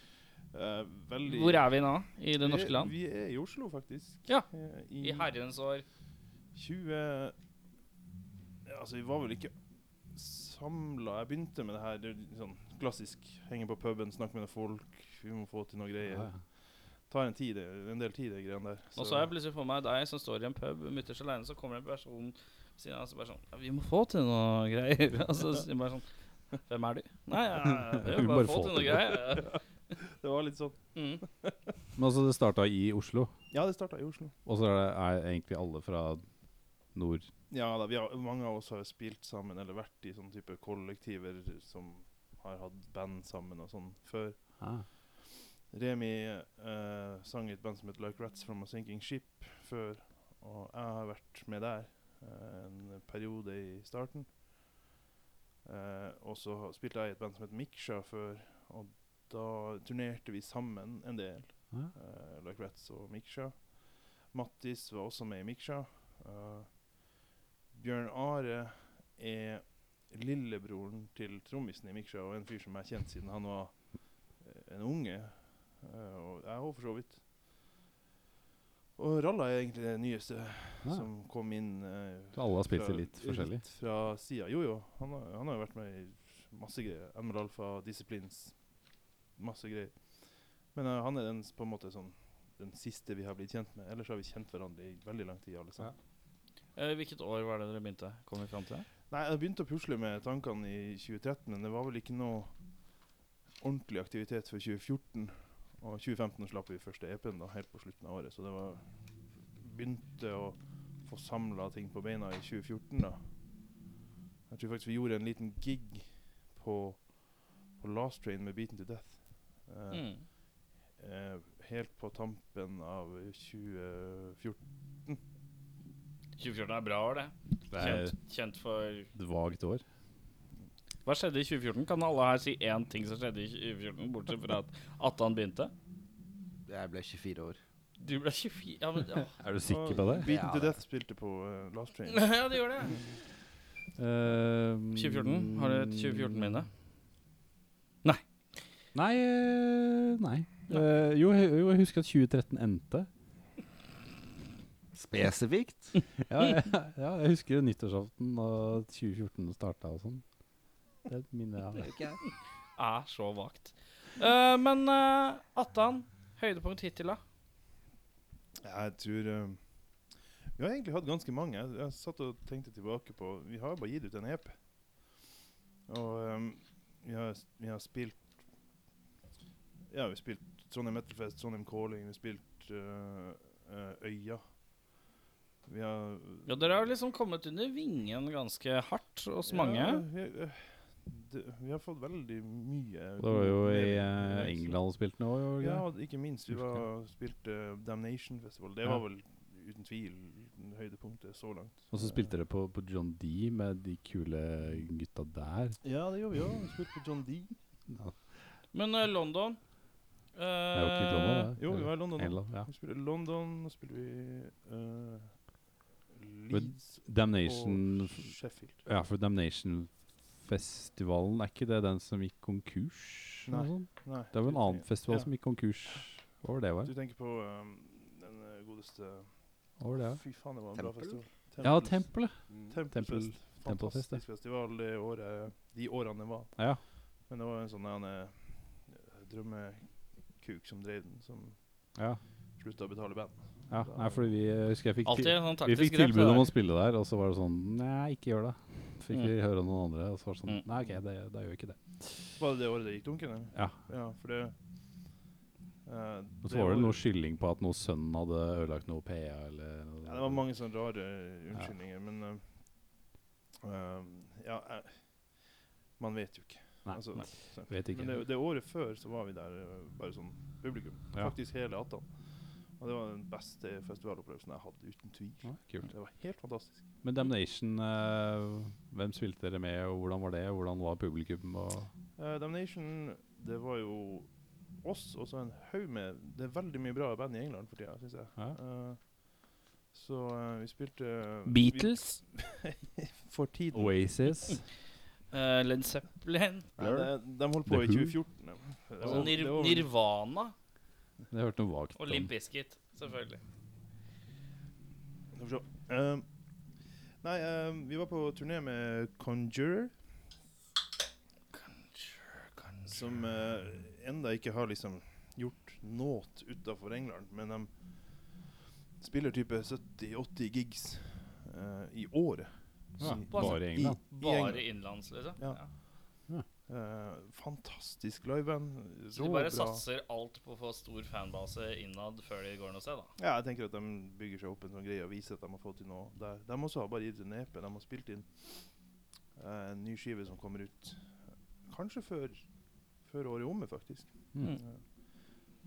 Uh, veldig Hvor er vi nå? I det Vi norske land? Vi er i Oslo, faktisk. Ja. I, I herrens år 20 Altså, vi var vel ikke samla Jeg begynte med det her. Det er sånn klassisk. Henge på puben, snakke med noen folk. Vi må få til noe greier. ja, ja. Tar en tid, en del tid, de greiene der. Og så har jeg plutselig for meg deg som står i en pub mutters aleine, så kommer det en person siden av bare sånn ja, 'Vi må få til noe greier.' Og så sier jeg bare sånn 'Hvem er du?' Nei, ja, vi må bare få til noe greier. Det var litt sånn Mm. Men altså, det starta i Oslo, Ja, det starta i Oslo. og så er, det, er egentlig alle fra nord. Ja da, vi har, mange av oss har spilt sammen eller vært i sånne type kollektiver som har hatt band sammen og sånn før. Ah. Remi uh, sang i et band som heter Like Rats From A Sinking Ship før, og jeg har vært med der en periode i starten. Eh, og så spilte jeg i et band som heter Miksja før, og da turnerte vi sammen en del. Ja. eh, like Rats og Miksja. Mattis var også med i Miksja. Eh, Bjørn Are er lillebroren til trommisen i Miksja og en fyr som jeg har kjent siden han var eh, en unge. eh, og jeg òg, for så vidt. Og Ralla er egentlig det nyeste Ja. som kom inn. eh, Så alle har spilt det litt forskjellig? Litt fra sida. Jo, jo. Han har, han har jo vært med i masse greier. Emerald Alfa, Disciplines. Masse greier. Men uh, han er den, på en måte sånn den siste vi har blitt kjent med. Ellers har vi kjent hverandre i veldig lang tid, alle sammen. Eh, Hvilket år var det dere begynte? Kom vi fram til det? Nei, jeg begynte å pusle med tankene i 2013, men det var vel ikke noe ordentlig aktivitet før 2014. Og 2015 slapp vi første EP-en da, helt på slutten av året, så det var Begynte å få samla ting på beina i 2014, da. Jeg tror faktisk vi gjorde en liten gig på, på Last Train med Beaten to Death. Eh, Mm. eh, helt på tampen av 2014. 2014 er bra år, det. Det er Kjent, kjent for et vagt år. Hva skjedde i 2014? Kan alle her si én ting som skjedde i 2014, bortsett fra at Attan begynte? Jeg ble 24 år. Du ble 24 Ja, men ja. Er du sikker på det? Beaten Ja, to Death spilte på uh, Last Train. Ja, det gjorde det. Uh, 2014? Har du et 2014-minne? Nei Nei Nei. Uh, jo, jo, jeg husker at 2013 endte. Spesifikt? Ja, jeg, ja, jeg husker nyttårsaften og 2014 starta og sånn. Det er jeg har. Det. Er så vagt. Uh, men uh, Atan, høydepunkt hittil, da? Ja, jeg tror uh, Vi har egentlig hatt ganske mange. Jeg, jeg satt og tenkte tilbake på Vi har bare gitt ut en EP. Og um, vi, har, vi har spilt Ja, vi har spilt Trondheim Metalfest, Trondheim Calling, vi har spilt Øya. Vi har Ja, Dere har liksom kommet under vingen ganske hardt hos mange. Ja, vi, eh, det, vi har fått veldig mye Det var jo i eh, England spilte nå. det Ja, ikke? ikke minst. Vi var spilte spilte Damnation Festival. Det Ja. var vel uten tvil høydepunktet så langt. Og så spilte dere på, på John D med de kule gutta der. Ja, det gjorde vi òg. Vi spilte på John D. Ja, Men uh, London det er jo ikke i London, det. Jo, vi var i London. England, ja. Vi spilte London, og spilte vi uh, Leeds Damnation og Sheffield. Ja, for Damnation-festivalen, er ikke det den som gikk konkurs? Nei. Nei, Det var en annen festival ja. som gikk konkurs. Hva var det, var? Du tenker på um, den eh, godeste Hva var det, ja? Fy faen, det var en bra festival. festival. Ja, Tempelet. Mm. Tempelfest. Tempel- Tempelfest, ja. Fantastisk festival det året, de årene det var. Ja. Men det var en sånn en, eh, drømmekuk som drev den, som ja. slutta å betale band. ja. Nei, fordi vi jeg husker jeg fikk, sånn vi fikk tilbud om å spille der, og så var det sånn Nei, ikke gjør det. Fikk Mm. vi høre noen andre, og så var det sånn Mm. Nei, ok, det, da gjør vi ikke det. Var det det året det gikk dunken? eller? Ja. Ja, for det Uh, så var det noe skylding på at noen sønnen hadde ødelagt noe PA, eller noe. Ja, det var mange sånne rare unnskyldninger, men uh, uh, Ja, eh, man vet jo ikke. Nei, Altså, nei, vet ikke. Men det, det året før så var vi der eh, bare sånn publikum. Ja. Faktisk hele 18. Og det var den beste festivalopplevelsen jeg hadde, uten tvil. Ja, kult. Det var helt fantastisk. Men Damnation, uh, hvem spilte dere med, og hvordan var det? Hvordan var publikum? Og Uh, Damnation, det var jo oss og så en haug med Det er veldig mye bra band i England for tida, syns jeg. Ja. Uh, så vi spilte Beatles, vi, For tiden. Oasis. eh, Led Zeppelin, Nei, det- de holdt på The i 2014. ja. Det altså var- Nir det var- Nirvana Jeg har hørt noe vagt og om. Limp Biscuit, selvfølgelig. Skal vi se. Um, nei, um, vi var på turné med Conjurer, som uh, enda ikke har liksom gjort noe utafor England. Men de spiller type 70-80 gigs eh, i året. Ja, I- bare i England. I, i Bare England. innenlands, liksom. Ja. Eh, fantastisk liveband. Så de bare bra. satser alt på å få stor fanbase innad før de går noe sted, da. Ja, jeg tenker at de bygger seg opp en sånn greie og viser at de har fått til noe der. De også har bare gitt en EP. De har spilt inn uh, en ny skive som kommer ut kanskje før, før året er omme, faktisk. Mm. Uh,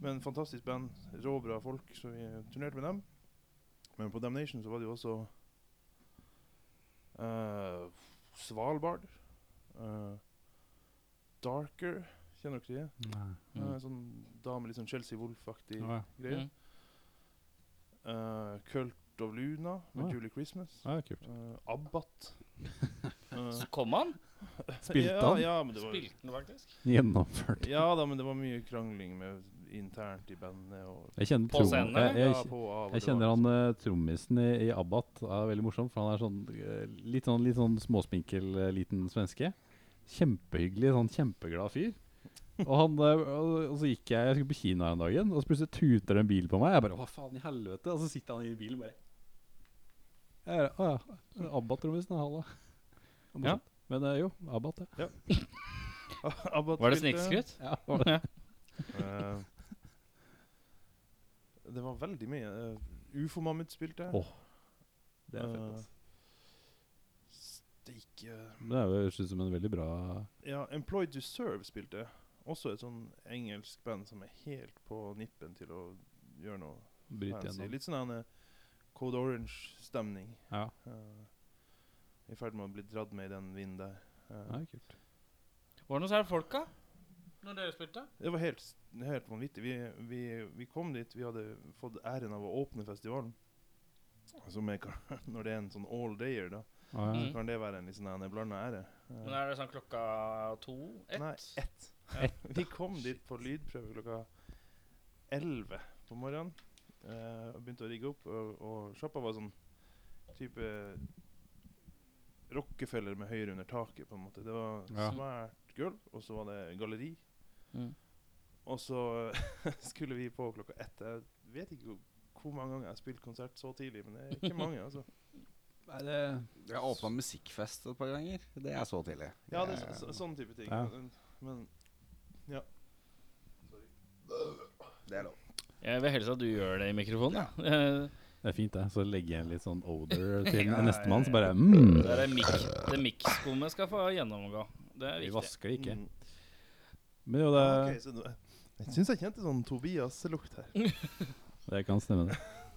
Men fantastisk band. Råbra folk, så vi turnerte med dem. Men på Damnation så var det jo også eh, Svalbard. eh, Darker, kjenner dere det? Nei. Eh, En sånn dame, litt sånn Chelsea Wolf-aktig Ja, greie. Mm. Eh, Cult of Luna med Ah. Julie Christmas. ja, kult. Uh, Abbat. Eh, Så kom han. Spilte han? Ja, men det var, Spilte han faktisk. Gjennomført. ja da, men det var mye krangling med internt i bandet. Og, Jeg kjenner, På scenen, jeg, jeg, ja, og jeg kjenner han uh, trommisen i, i Abbat. er veldig morsom, for han er sånn eh, litt sånn, litt sånn småspinkel eh, liten svenske. Kjempehyggelig, sånn kjempeglad fyr. Og, han, eh, og, og så gikk jeg Jeg skulle på kino her en dag, og så plutselig tuter det en bil på meg. Jeg bare Hva faen i helvete? Og så sitter han i bilen bare jeg Å ja. Abbat-trommisen, halla. Det Ja. Men eh, jo, Abbat, ja. Abbat Var det snikskritt? ja. det var det. Ja. Eh, det var veldig mye. Uh, Ufo Mammut spilte. Åh, Det er fett, Eh, gikk uh, Det er jo høres ut som en veldig bra Ja, Employed to Serve spilte. Også et sånn engelsk band som er helt på nippen til å gjøre noe bryt fancy. igjennom. Litt sånn en, eh, Code Orange-stemning. Ja, Uh, I ferd med å bli dratt med i den vinden der. Uh, Nei, kult. Var det noe særlig folk, da? Når dere spilte? Det var helt, helt vanvittig. Vi, vi, vi kom dit, vi hadde fått æren av å åpne festivalen. Som er, når det er en sånn all dayer, da, Ah, ja. Mm. så kan det være en liksom, sånn blanda ære. Men er det sånn klokka to? Ett? Nei, ett. Ja. Vi kom dit på lydprøve klokka 11 på morgenen. Uh, og begynte å rigge opp, og, og sjappa var sånn type Rockefeller med høyre under taket, på en måte. Det var Ja. svært gulv, og så var det galleri. Mm. Og så skulle vi på klokka ett. Jeg vet ikke hvor mange ganger jeg har spilt konsert så tidlig, men det er ikke mange. altså. Nei, det Jeg har åpna musikkfest et par ganger. Det er så tidlig. Ja, det er så, så, sånn type ting. Ja. Men, ja. Det er lov. Jeg vil helst at du gjør det i mikrofonen. Ja. Det er fint, det. Så legger jeg en litt sånn odor til Ja, nestemann, så bare mm. Det er mik det mikskummet skal få gjennomgå. Det er viktig. Vi vasker det ikke. mm. Men jo, det, okay, så jeg syns jeg kjente sånn Tobias-lukt her. det kan stemme, det.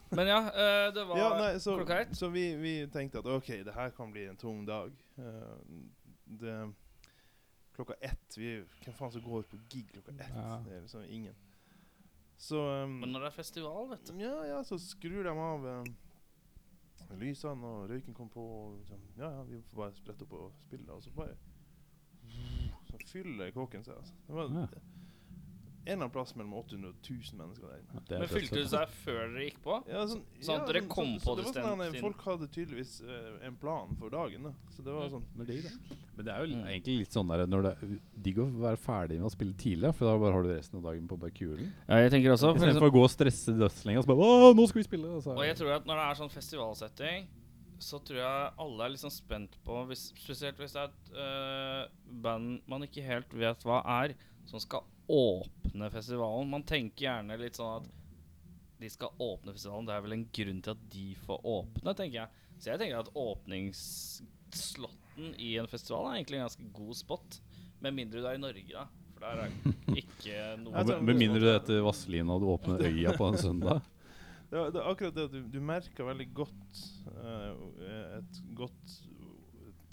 Men ja, uh, det var Ja, nei, så, klokka ett. så vi, vi tenkte at OK, det her kan bli en tung dag. Uh, det Klokka ett vi, Hvem faen som går på gig klokka ett? Ja. Det er liksom ingen. Så um, Men når det er festival, vet du Ja, ja, så skrur de av um, lysene, og røyken kom på. Og liksom, ja, ja, vi får bare sprette opp og spille. Og så bare Så fyller kåken seg. Altså. Det var Ja. En eller annen plass mellom 800 og 1000 mennesker der inne. Det Men fylte det seg før dere gikk på? Ja, sånn, Sånn at dere kom på så det det var sånn Folk hadde tydeligvis uh, en plan for dagen. Da. Så det var Mm. sånn Men det, det. Men det er jo Mm. egentlig litt sånn der når det er digg å være ferdig med å spille tidlig, for da bare har du resten av dagen på bare kulen. Ja, jeg tenker også for å gå og stresse dødslenga og så bare Å, nå skal vi spille! Og Og jeg tror at når det er sånn festivalsetting, så tror jeg alle er litt sånn spent på hvis, Spesielt hvis det er et uh, band man ikke helt vet hva er, som skal åpne festivalen. Man tenker gjerne litt sånn at de skal åpne festivalen. Det er vel en grunn til at de får åpne, tenker jeg. Så jeg tenker at åpningsslotten i en festival er egentlig en ganske god spot. Med mindre du er i Norge, da. For der er ikke noe ja, tror- med, mindre du heter Vazelina og du åpner øya på en søndag. det, er- det er akkurat det at du, du merker veldig godt uh, et godt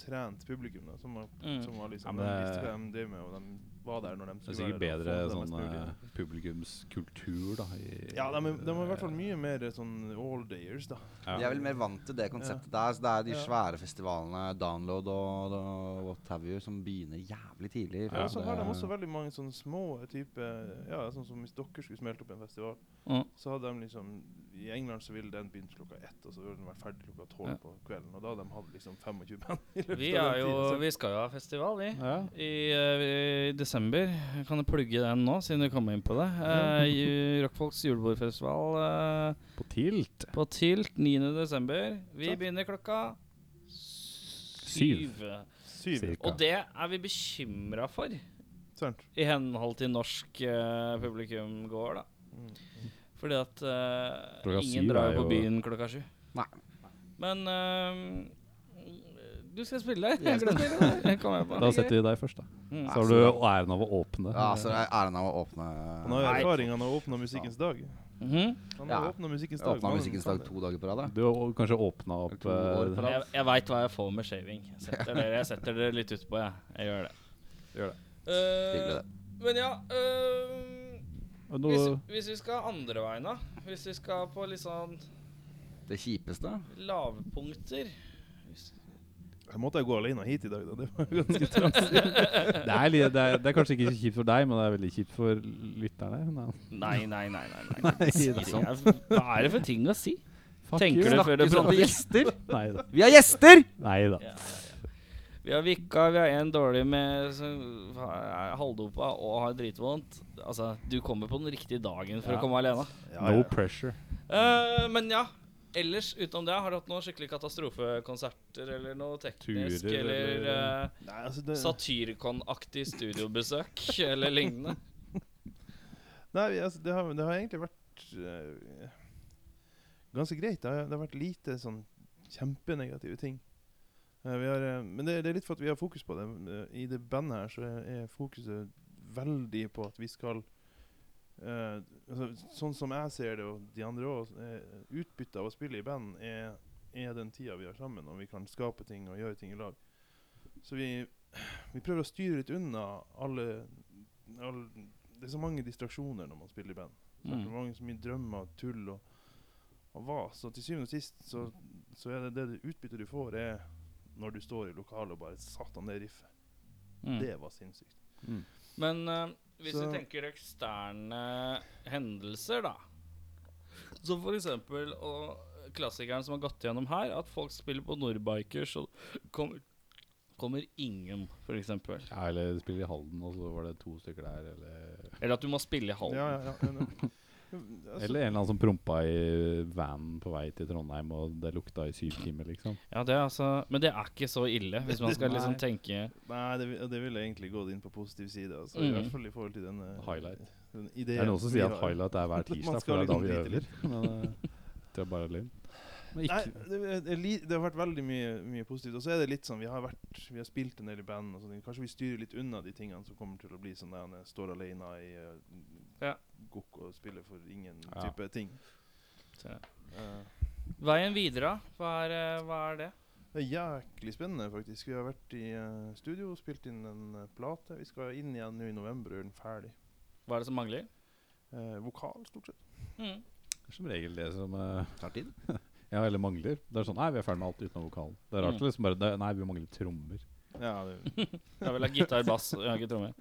trent publikum da, som, har, Mm. som har liksom, Ja, de det- visste hva de driver med, og de var der når de Det er sikkert bedre sånn eh, publikumskultur, da. I, Ja, de, er- de har i hvert fall mye mer sånn all-dayers, da. Ja. De er vel mer vant til det konseptet der. Så det er de Ja. svære festivalene, Download og, og what have you, som begynner jævlig tidlig. Ja, og så har de også veldig mange sånne små type Ja, sånn som hvis dere skulle smelte opp en festival, Mm. så hadde de liksom I England så ville den begynt klokka ett, og så ville den vært ferdig klokka tolv Ja. på kvelden. Og da hadde de hatt liksom 25 band i løpet Vi, av den jo, tiden. så- vi skal jo ha festival, vi. Ja. I, uh, I desember. Kan du plugge den nå, siden du kom inn på det? Uh, Rockfolks julebordfestival Uh, På Tilt. på Tilt 9. desember. Vi Satt. begynner klokka Syv. syv. Syv. Og det er vi bekymra for, Sant. i henhold til norsk uh, publikum går, da. Mm. Fordi at uh, ingen drar jo på jo- byen klokka sju. Nei. Men uh, du skal spille. Jeg skal spille. På. Da setter vi deg først, da. Mm. Så har du æren av å åpne. Ja, så det er æren av å åpne Han har erfaring, han har åpna Musikkens dag. Mhm. Han Ja. har åpna Musikkens dag. Åpna Musikkens dag to dager på rad. Du har kanskje åpna opp rad. Jeg, jeg veit hva jeg får med shaving. Setter dere, jeg setter dere litt utpå, jeg. Jeg gjør det. Gjør det. Uh, det. men ja øh, og hvis, hvis vi skal andre veien, da. Hvis vi skal på litt sånn Det kjipeste lavpunkter hvis- Jeg måtte jeg gå alene hit i dag, da. Det var ganske trangt. det, er, det, er, det er kanskje ikke så kjipt for deg, men det er veldig kjipt for lytterne. Nei. Nei, nei, nei. nei, nei. Er Hva er det for ting å si? Fuck Tenker you. du før du sånn prater? gjester! Nei da. Vi har gjester! Nei da. Vi har vikka, vi har en dårlig med som er halvdopa og har dritvondt. Altså, du kommer på den riktige dagen for Ja. å komme alene. Ja, No pressure. Uh, men ja. Ellers utenom det, har du hatt noen skikkelig katastrofekonserter eller noe teknisk Turer, eller, eller- uh, Nei, altså det, Satyrkon-aktig studiobesøk eller lignende? nei, altså, det, har, det har egentlig vært uh, ganske greit. Det har, det har vært lite sånn kjempenegative ting. Eh, vi har, eh, men det, det er litt for at vi har fokus på det. Eh, I det bandet her så er, fokuset veldig på at vi skal uh, altså, Sånn som jeg ser det, og de andre òg, utbyttet av å spille i band er, er den tida vi har sammen, og vi kan skape ting og gjøre ting i lag. Så vi, vi prøver å styre litt unna alle, alle Det er så mange distraksjoner når man spiller i band. Så Mm. det er mange så mye drømmer og tull og, og vas. Så til syvende og sist så, så er det det utbyttet du får, er når du står i lokalet og bare Satan, det riffet. Mm. Det var sinnssykt. Men uh, hvis Så- vi tenker eksterne hendelser, da. Som eksempel og klassikeren som har gått gjennom her, at folk spiller på Nordbikers, og kommer, kommer ingen, eksempel. Ja, eller spille i Halden, og så var det to stykker der, eller Eller at du må spille i Halden. Ja, ja, ja. altså, Eller en eller annen som prompa i vanen på vei til Trondheim, og det lukta i syv timer, liksom. Ja, det er altså Men det er ikke så ille, hvis man skal liksom tenke Nei, det, det ville egentlig gått inn på positiv side. Altså, Mm. I hvert fall i forhold til denne Highlight. den Det er noen som sier at highlight er hver tirsdag, for det er da liksom vi øver. Men eh, det er bare løgn. Nei, det, det, li, det har vært veldig mye, mye positivt. Og så er det litt sånn Vi har vært Vi har spilt en del i band. Og kanskje vi styrer litt unna de tingene som kommer til å bli sånn der han står alene i uh, Ja. gokk og spiller for ingen Ja. type ting. Så, Eh, Veien videre, hva er, eh, hva er det? det er jæklig spennende, faktisk. Vi har vært i uh, studio og spilt inn en plate. Vi skal inn igjen nå i november og gjøre den ferdig. Hva er det som mangler? Uh, vokal, stort sett. Mm. Det er som regel det som Tar tid. Ja, eller mangler. Det er sånn Nei, vi er ferdig med alt utenom vokalen. Det er rart Mm. liksom bare det, Nei, vi mangler trommer. Ja, det, Jeg vil ha gitar, bass, og har ikke trommer.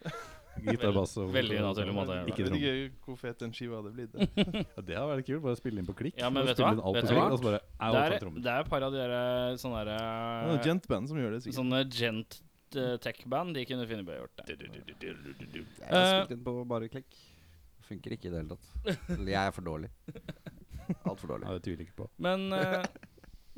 Gitar, bass og veldig naturlig måte å gjøre det. Ikke jeg vet ikke hvor fet den skiva hadde blitt. Ja, det hadde vært kult. Bare spille inn på klikk. Ja, men Bare vet du spille hva? inn alt Vet på du klikk, hva? Og så bare Det er, det er et par av de der sånne Det er der, Gent-band som gjør det, sikkert. Sånne gent eh, tech-band, de kunne Finnebø gjort det. Jeg Eh. har spilt inn på bare klikk. Funker ikke i det hele tatt. Eller jeg er for dårlig. Altfor dårlig. Ja, det tviler jeg ikke på. Men, eh,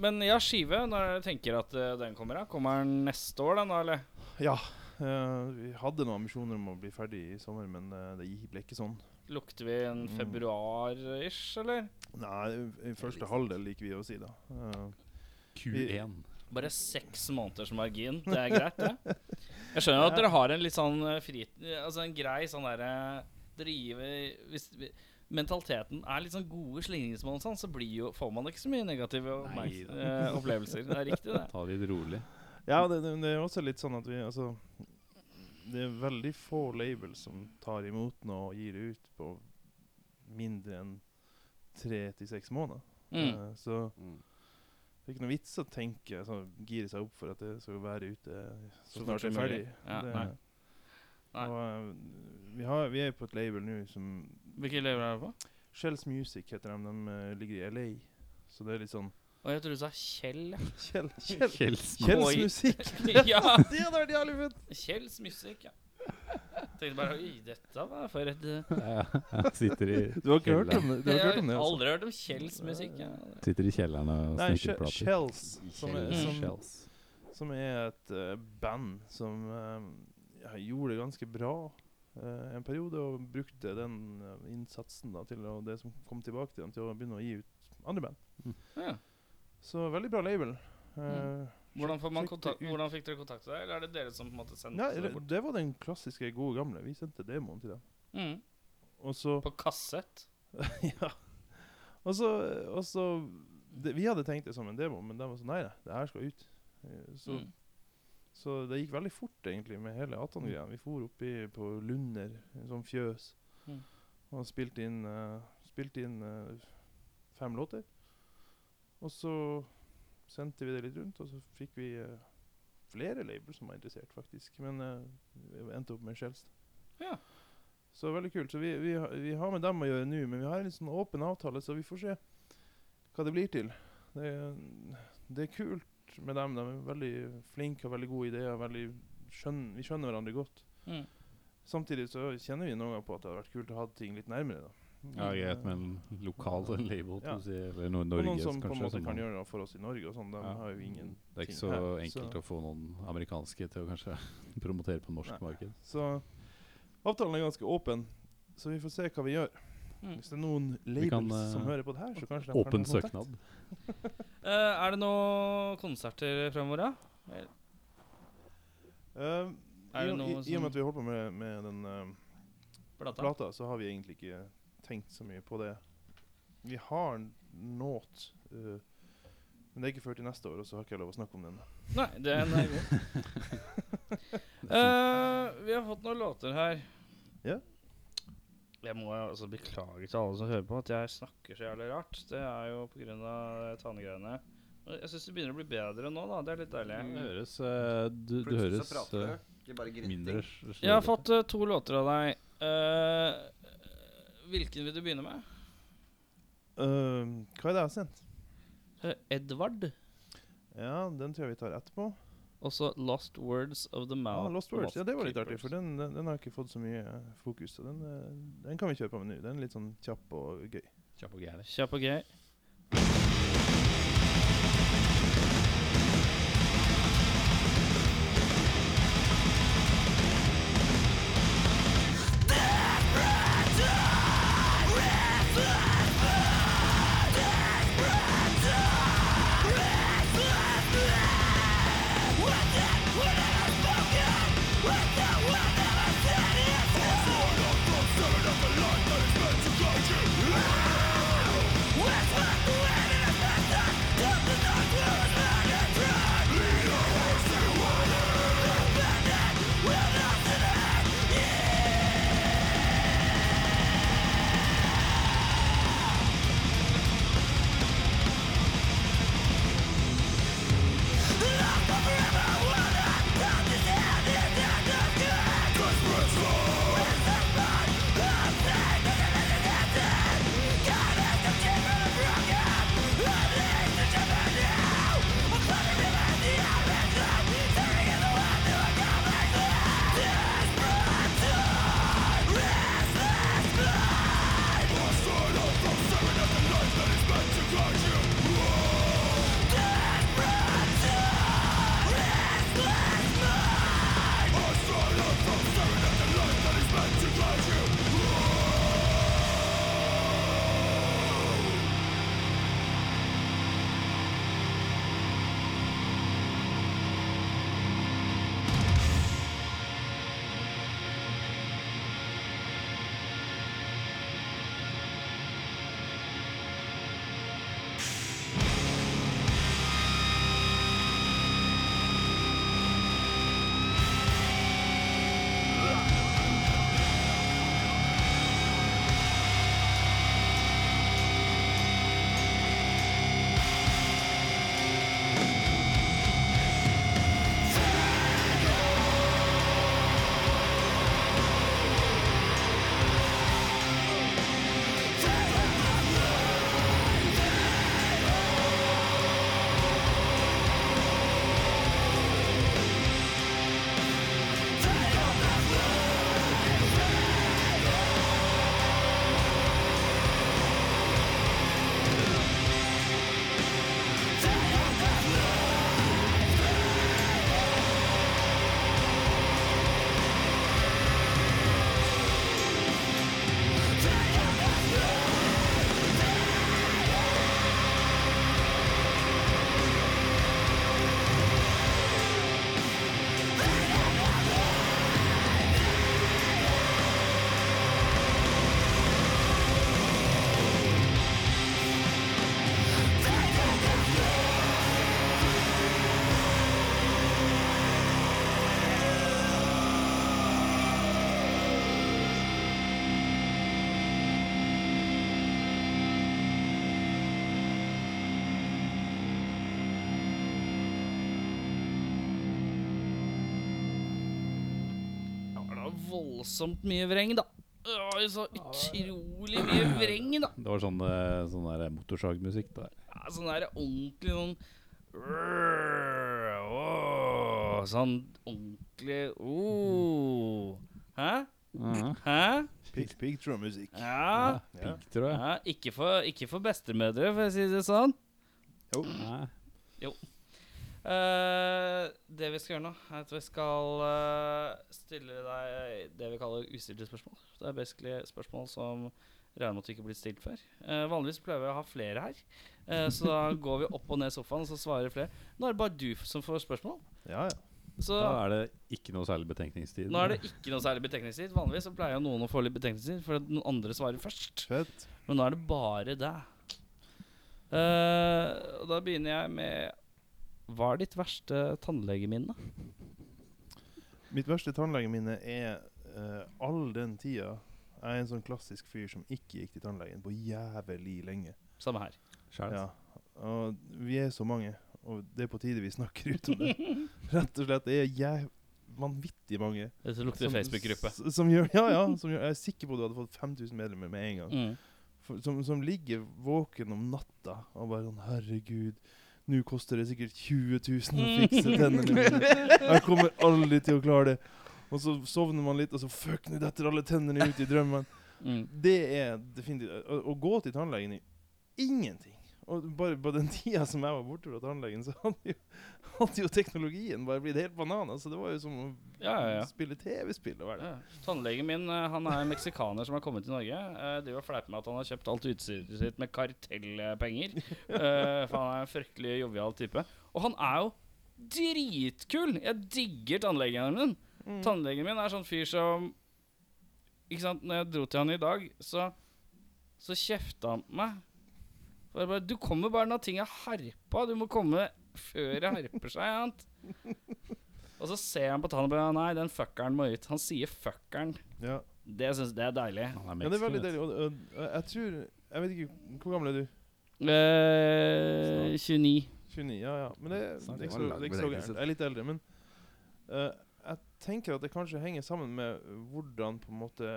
men ja, skive, når jeg tenker at eh, den kommer, da? Kommer den neste år, den da, eller? Ja. Eh, vi hadde noen ambisjoner om å bli ferdig i sommer, men eh, det ble ikke sånn. Lukter vi en Mm. februar-ish, eller? Nei, i første halvdel liker vi å si, da. Eh, Q1. Bare seks måneders margin. Det er greit, det. Jeg skjønner jo at dere har en litt sånn eh, fri... Altså en grei sånn derre Drive hvis, vi- mentaliteten er litt sånn gode slingringsmonn, sånn, så blir jo, får man ikke så mye negative Nei, eh, opplevelser. Det er riktig, det. Ta det litt rolig. Ja, det, det, det er også litt sånn at vi Altså Det er veldig få labels som tar imot noe og gir det ut på mindre enn tre til seks måneder. Mm. Uh, så Mm. det er ikke noe vits å tenke sånn, gire seg opp for at det skal være ute så, Så snart det er ferdig. Ja, det, nei. Nei. Og, uh, vi, har, vi er på et label nå som Hvilke label er det på? Shells Music heter de. De uh, ligger i LA. Så det er litt sånn Og jeg tror du sa Kjell. Kjell, Kjell, Kjells Kjells musikk! ja! Det hadde vært jævlig fett! Kjells musikk, ja. Tenkte bare Oi, dette var for et eh, ja, ja, sitter, i Du har ikke hørt om det? Du har Jeg har hørt om det altså. aldri hørt om Kjells musikk. Ja. sitter i kjelleren og She- plater. Kjells, som er, Mm. som, som er et uh, band som uh, gjorde det ganske bra uh, en periode, og brukte den innsatsen da, til og det som kom tilbake til dem, til å begynne å gi ut andre band. Ja. Så veldig bra label. Eh, Hvordan, får man hvordan fikk dere kontakt med deg, eller er det dere som på en måte sendte Nei, det bort? det var den klassiske gode gamle. Vi sendte demoen til dem. Mm. Og så På kassett? Ja. Og så, og så det, Vi hadde tenkt det som en demo, men de var sånn Nei, det her skal ut. Eh, Så, Mm. så det gikk veldig fort, egentlig, med hele Atan-greia. Vi for oppi på Lunder, en sånn fjøs, Mm. og spilte inn, uh, spilt inn uh, fem låter. Og så sendte vi det litt rundt, og så fikk vi uh, flere labels som var interessert, faktisk. Men eh, vi endte opp med Skjelstad. Ja. Så veldig kult. Så vi, vi, vi har med dem å gjøre nå, men vi har en litt sånn åpen avtale, så vi får se hva det blir til. Det, det er kult med dem. De er veldig flinke, har veldig gode ideer. Veldig skjønner, vi skjønner hverandre godt. Mm. Samtidig så kjenner vi noen ganger på at det hadde vært kult å ha ting litt nærmere. da. Ja, greit, men lokal label, Ja. si, eller no Norges, noen som på en måte kan gjøre det for oss i Norge. og sånn, De Ja. har jo ingen Det er ikke ting så her, enkelt så- å få noen amerikanske til å kanskje promotere på norsk Nei. marked. Så avtalen er ganske åpen, så vi får se hva vi gjør. Mm. Hvis det er noen labels kan, uh, som hører på det her, så kanskje de Åpen kan ha kontakt. søknad. uh, er det noen konserter fremover, da? Eh, Er i, i, I og med at vi holder på med, med den eh, Plata? plata, så har vi egentlig ikke tenkt så mye på det. Vi har nåt uh, men det er ikke før til neste år, og så har ikke jeg lov å snakke om den. Nei, den er god. uh, vi har fått noen låter her. Ja. Jeg må altså beklage til alle som hører på at jeg snakker så jævlig rart. Det er jo pga. tannegreiene. Men Jeg syns det begynner å bli bedre nå, da. Det er litt deilig. Det høres, uh, du, du høres eh, bare mindre. Jeg har fått eh, to låter av deg. Eh, hvilken vil du begynne med? Uh, hva er det jeg har sendt? Eh, Edvard. Ja, den tror jeg vi tar etterpå. Og så Lost Words of the Ah, Mouth. Lost Words. Ja, det var litt artig, for den, den, den har ikke fått så mye eh, fokus. Så den, eh, den kan vi kjøre på med nå. Den er litt sånn kjapp og gøy. Kjapp og gæren. Kjapp og gøy. Voldsomt mye vreng, da. Det var jo så utrolig mye vreng, da. Det var sånn, eh, sånn der motorsagmusikk der. Ja, sånn der ordentlig sånn Sånn ordentlig oh. Hæ? Hæ? Pig, pigtrådmusikk. Ja. Pigg, ja ikke, for, ikke for bestemødre, for å si det sånn. Jo. Nei. Eh, det vi skal gjøre nå, er at vi skal uh, stille deg det vi kaller ustilte spørsmål. Det er basically spørsmål som regner med at du ikke blir stilt før. Uh, vanligvis pleier vi å ha flere her, så da går vi opp og ned sofaen og så svarer flere. Nå er det bare du som får spørsmål. Ja, ja. Så Da er det ikke noe særlig betenkningstid. nå er det ikke noe særlig betenkningstid. Vanligvis så pleier jo noen å få litt betenkningstid, for noen andre svarer først. Fett. Men nå er det bare deg. Da begynner jeg med Hva er ditt verste tannlegeminne? Mitt verste tannlegeminne er uh, all den tida jeg er en sånn klassisk fyr som ikke gikk til tannlegen på jævlig lenge. Samme her. Ja. Og vi er så mange, og det er på tide vi snakker ut om det. Rett og slett. Det er jæv vanvittig mange. Det lukter Facebook-gruppe. Ja, ja. Som gjør, jeg er sikker på at du hadde fått 5000 medlemmer med en gang. Mm. For, som, som ligger våken om natta og bare sånn Herregud, nå koster det sikkert 20 000 å fikse tennene mine. Jeg kommer aldri til å klare det. Og så sovner man litt, og så fuck, nå detter alle tennene ut i drømmen. Mm. Det er definitivt Å, å gå til tannlegen er ingenting. Og bare på den tida som jeg var borte fra tannlegen, så hadde jo, hadde jo teknologien bare blitt helt banan. Så det var jo som å Ja, ja, ja. spille TV-spill. det? Ja. Tannlegen min eh, han er meksikaner som har kommet til Norge. Uh, Driver og fleiper med at han har kjøpt alt utstyret sitt med kartellpenger. Eh, for han er en fryktelig jovial type. Og han er jo dritkul! Jeg digger tannlegen min. Mm. Tannlegen min er sånn fyr som Ikke sant, når jeg dro til han i dag, så Så kjefta han på meg. Bare, du kommer bare når ting er harpa. Du må komme før det harper seg. Sant? Og så ser han på tannet og bare Nei, den fuckeren må ut. Han sier fuckeren. Ja. Det syns jeg er deilig. Han er ja, det er veldig deilig. Og, og, og jeg tror Jeg vet ikke Hvor gammel er du? Eh, 29. 29, ja ja. Men det, det, er det ikke så, det er ikke så gærent. Jeg er litt eldre, men uh, jeg tenker at det kanskje henger sammen med hvordan på en måte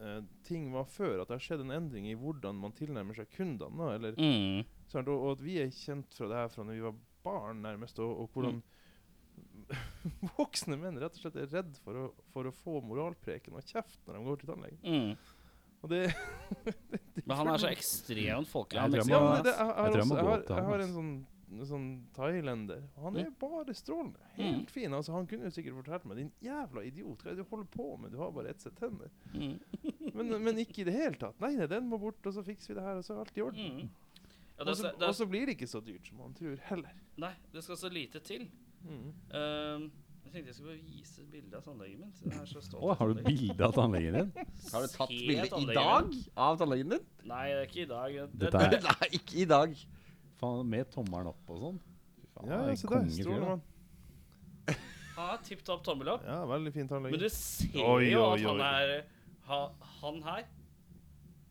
eh, ting var før. At det har skjedd en endring i hvordan man tilnærmer seg kundene. Eller, Mm. sant? Og, og at vi er kjent fra det her fra når vi var barn, nærmest. Og, og hvordan voksne menn rett og slett er redd for å, for å få moralpreken og kjeft når de går til tannlegen. Mm. Og det, Men han er så ekstremt folkelig. Jeg har en sånn, en sånn thailender. og Han er Mm. bare strålende. Helt fin. Altså, han kunne jo sikkert fortalt meg Din jævla idiot, hva er det du holder på med? Du har bare ett sett tenner. Mm. Men, men ikke i det hele tatt. Nei, nei, den må bort, og så fikser vi det her, og så er alt i orden. Mm. Ja, Og det, så- er- det, Og er- så blir det ikke så dyrt som man tror heller. nei, det skal så lite til. Mm. Um, jeg tenkte jeg skulle bare vise et bilde av tannlegen min. siden jeg er så stolt Å, har du bilde av tannlegen din? Har du tatt bilde i dag av tannlegen din? Nei, det er ikke i dag. Det, Dette er- Nei, ikke i dag. Faen, med tommelen opp og sånn. Fy faen, Ja, han er ja, en se der. kongefyr, Strålende da. mann. Han har tipp topp tommel opp. Ja, veldig fin Men tannlege. du ser Oi, jo oi, at han oi. er ha, Han her,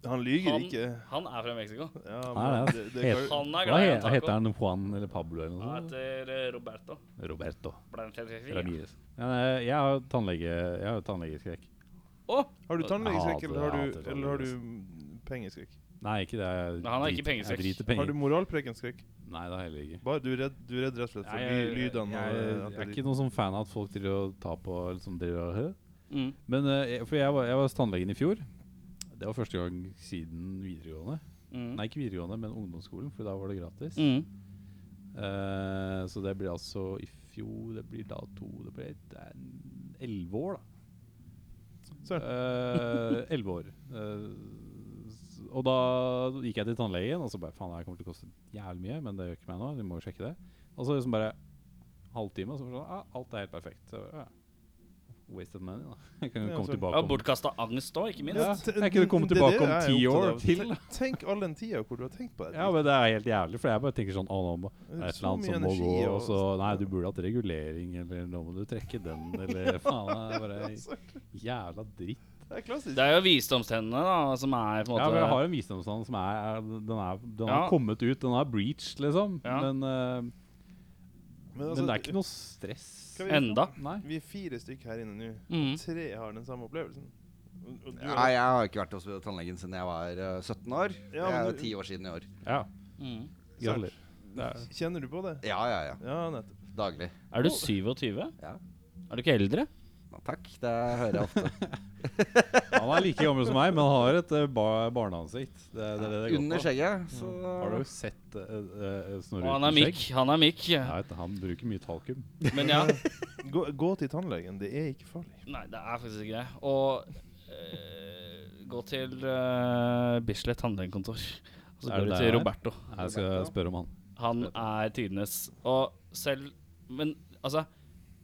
Han lyger han, ikke. han er fra Mexico. Ja, Nei, men det, det, helt- kan- Han er Hva glad i he en taco. heter han? Juan eller Pablo eller Han noe sånt? heter eh, Roberto. Roberto. Ramirez. Ja, nei, jeg har tannlege Jeg har tannlegeskrekk. Har du tannlegeskrekk, eller har du, jeg hater eller har du pengeskrekk? Nei, ikke det. Jeg han har ikke pengeskrekk. Jeg driter Har du moralprekenskrekk? Nei, det har jeg heller ikke. Bare, du, er redd, du er redd rett og slett for Nei, jeg, jeg, lydene? jeg, og, jeg er ikke noen sånn fan av at folk driver og tar på liksom driver og? Mm. Men uh, For jeg var, jeg var hos tannlegen i fjor. Det var første gang siden videregående. Mm. Nei, ikke videregående, men ungdomsskolen, for da var det gratis. Mm. Uh, så det blir altså i fjor Det blir da to Det blir det er elleve år, da. Søren. uh, Elleve år. Eh, s- og da gikk jeg til tannlegen, og så bare Faen, det her kommer til å koste jævlig mye, men det gjør ikke meg nå. Vi må jo sjekke det. Og så liksom bare halvtime, og så sånn Ja, alt er helt perfekt. Så, ja. Wasted money, da. Jeg kan jo Ja, komme så- tilbake Ja, om Bortkasta angst òg, ikke minst. Ja, jeg kunne komme det tilbake det om ti år til. Tenk, all den tida hvor du har tenkt på det. Ja, men det er helt jævlig, for jeg bare tenker sånn Å, nå må Det er et eller annet som må gå, og og- så Nei, du burde hatt regulering, eller nå må du trekke den, eller faen. Det er bare jævla dritt. Det er klassisk. Det er jo visdomstennene da, som er på en måte Ja, men jeg har en visdomstann som er, er Den, er, den Ja. har kommet ut, den har breached, liksom. Ja. Men eh, Men altså, det er ikke noe stress. Skal vi- Enda. Nei. Vi er fire stykker her inne nå. Mm. Tre har den samme opplevelsen. Og, og du Nei, jeg har ikke vært hos tannlegen siden jeg var eh, 17 år. Ja, det er men jo du- ti år siden i år. Ja. Mm. Gratulerer. Det er- Kjenner du på det? Ja, ja, ja. Ja, nettopp. Daglig. Er du 27? Ja. Er du ikke eldre? Ja, takk, det hører jeg ofte. Han er like gammel som meg, men han har et bar barneansikt. Det, det, er det det Under skjegget, så Har du sett uh, uh, Snorre han er uten skjegg? Han er mikk. Nei, han bruker mye talkum. Men ja. Gå, gå til tannlegen, det er ikke farlig. Nei, det er faktisk ikke det. Og uh, gå til uh, Bislett tannlegekontor. Og så går du til er? Roberto. Jeg skal spørre om han. Han er tidenes. Og selv Men altså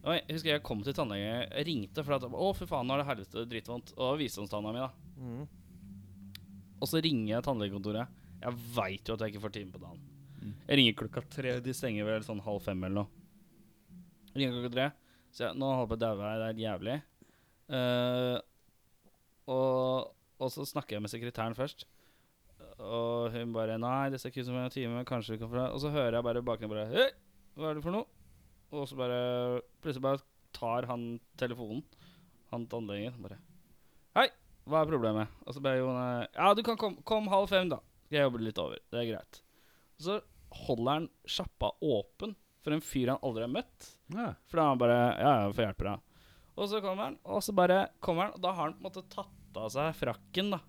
og Jeg husker jeg kom til tannlegen, Jeg ringte for at Å, fy faen, nå er det helvete dritvondt. Og visdomstanna mi, da. Mm. Og så ringer jeg tannlegekontoret. Jeg veit jo at jeg ikke får time på dagen. Jeg ringer klokka tre. De stenger vel sånn halv fem eller noe. Jeg ringer klokka tre. Så jeg, nå holder jeg på å daue. Det er jævlig. Uh, og, og så snakker jeg med sekretæren først. Og hun bare Nei, det ser ikke ut som en time. Kanskje du kan få det. Og så hører jeg bare bakgrunnen bare Hei, hva er det for noe? Og så bare Plutselig bare tar han telefonen, han tannlegen, bare Hei, hva er problemet? Og så bare Jon eh, Ja, du kan komme kom halv fem, da. Skal jeg jobbe litt over. Det er greit. Og så holder han sjappa åpen for en fyr han aldri har møtt. Ja. For da er han bare Ja, ja, får hjelpe deg. Og så kommer han, og så bare kommer han, og da har han på en måte tatt av seg frakken, da.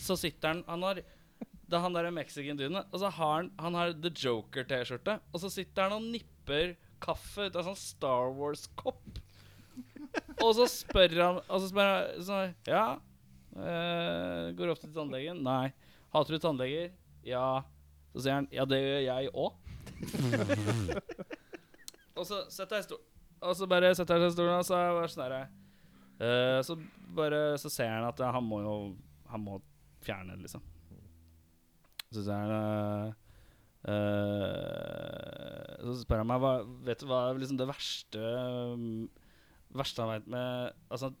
Så sitter han Han har Det er han der mexican-duden, og så har han Han har The Joker-T-skjorte, og så sitter han og nipper kaffe ut av sånn Star Wars-kopp. Og så spør han Og så spør han sånn Ja. Uh, går opp til tannlegen? Nei. Hater du tannleger? Ja. Så sier han Ja, det gjør jeg òg. og så setter jeg stol Og så bare setter jeg seg i stolen, og så er jeg sånn herre uh, Så bare Så ser han at han må jo Han må fjerne liksom. Så sier han eh, eh, Så spør han meg hva, Vet du hva er liksom det verste um, Verste han vet med Altså,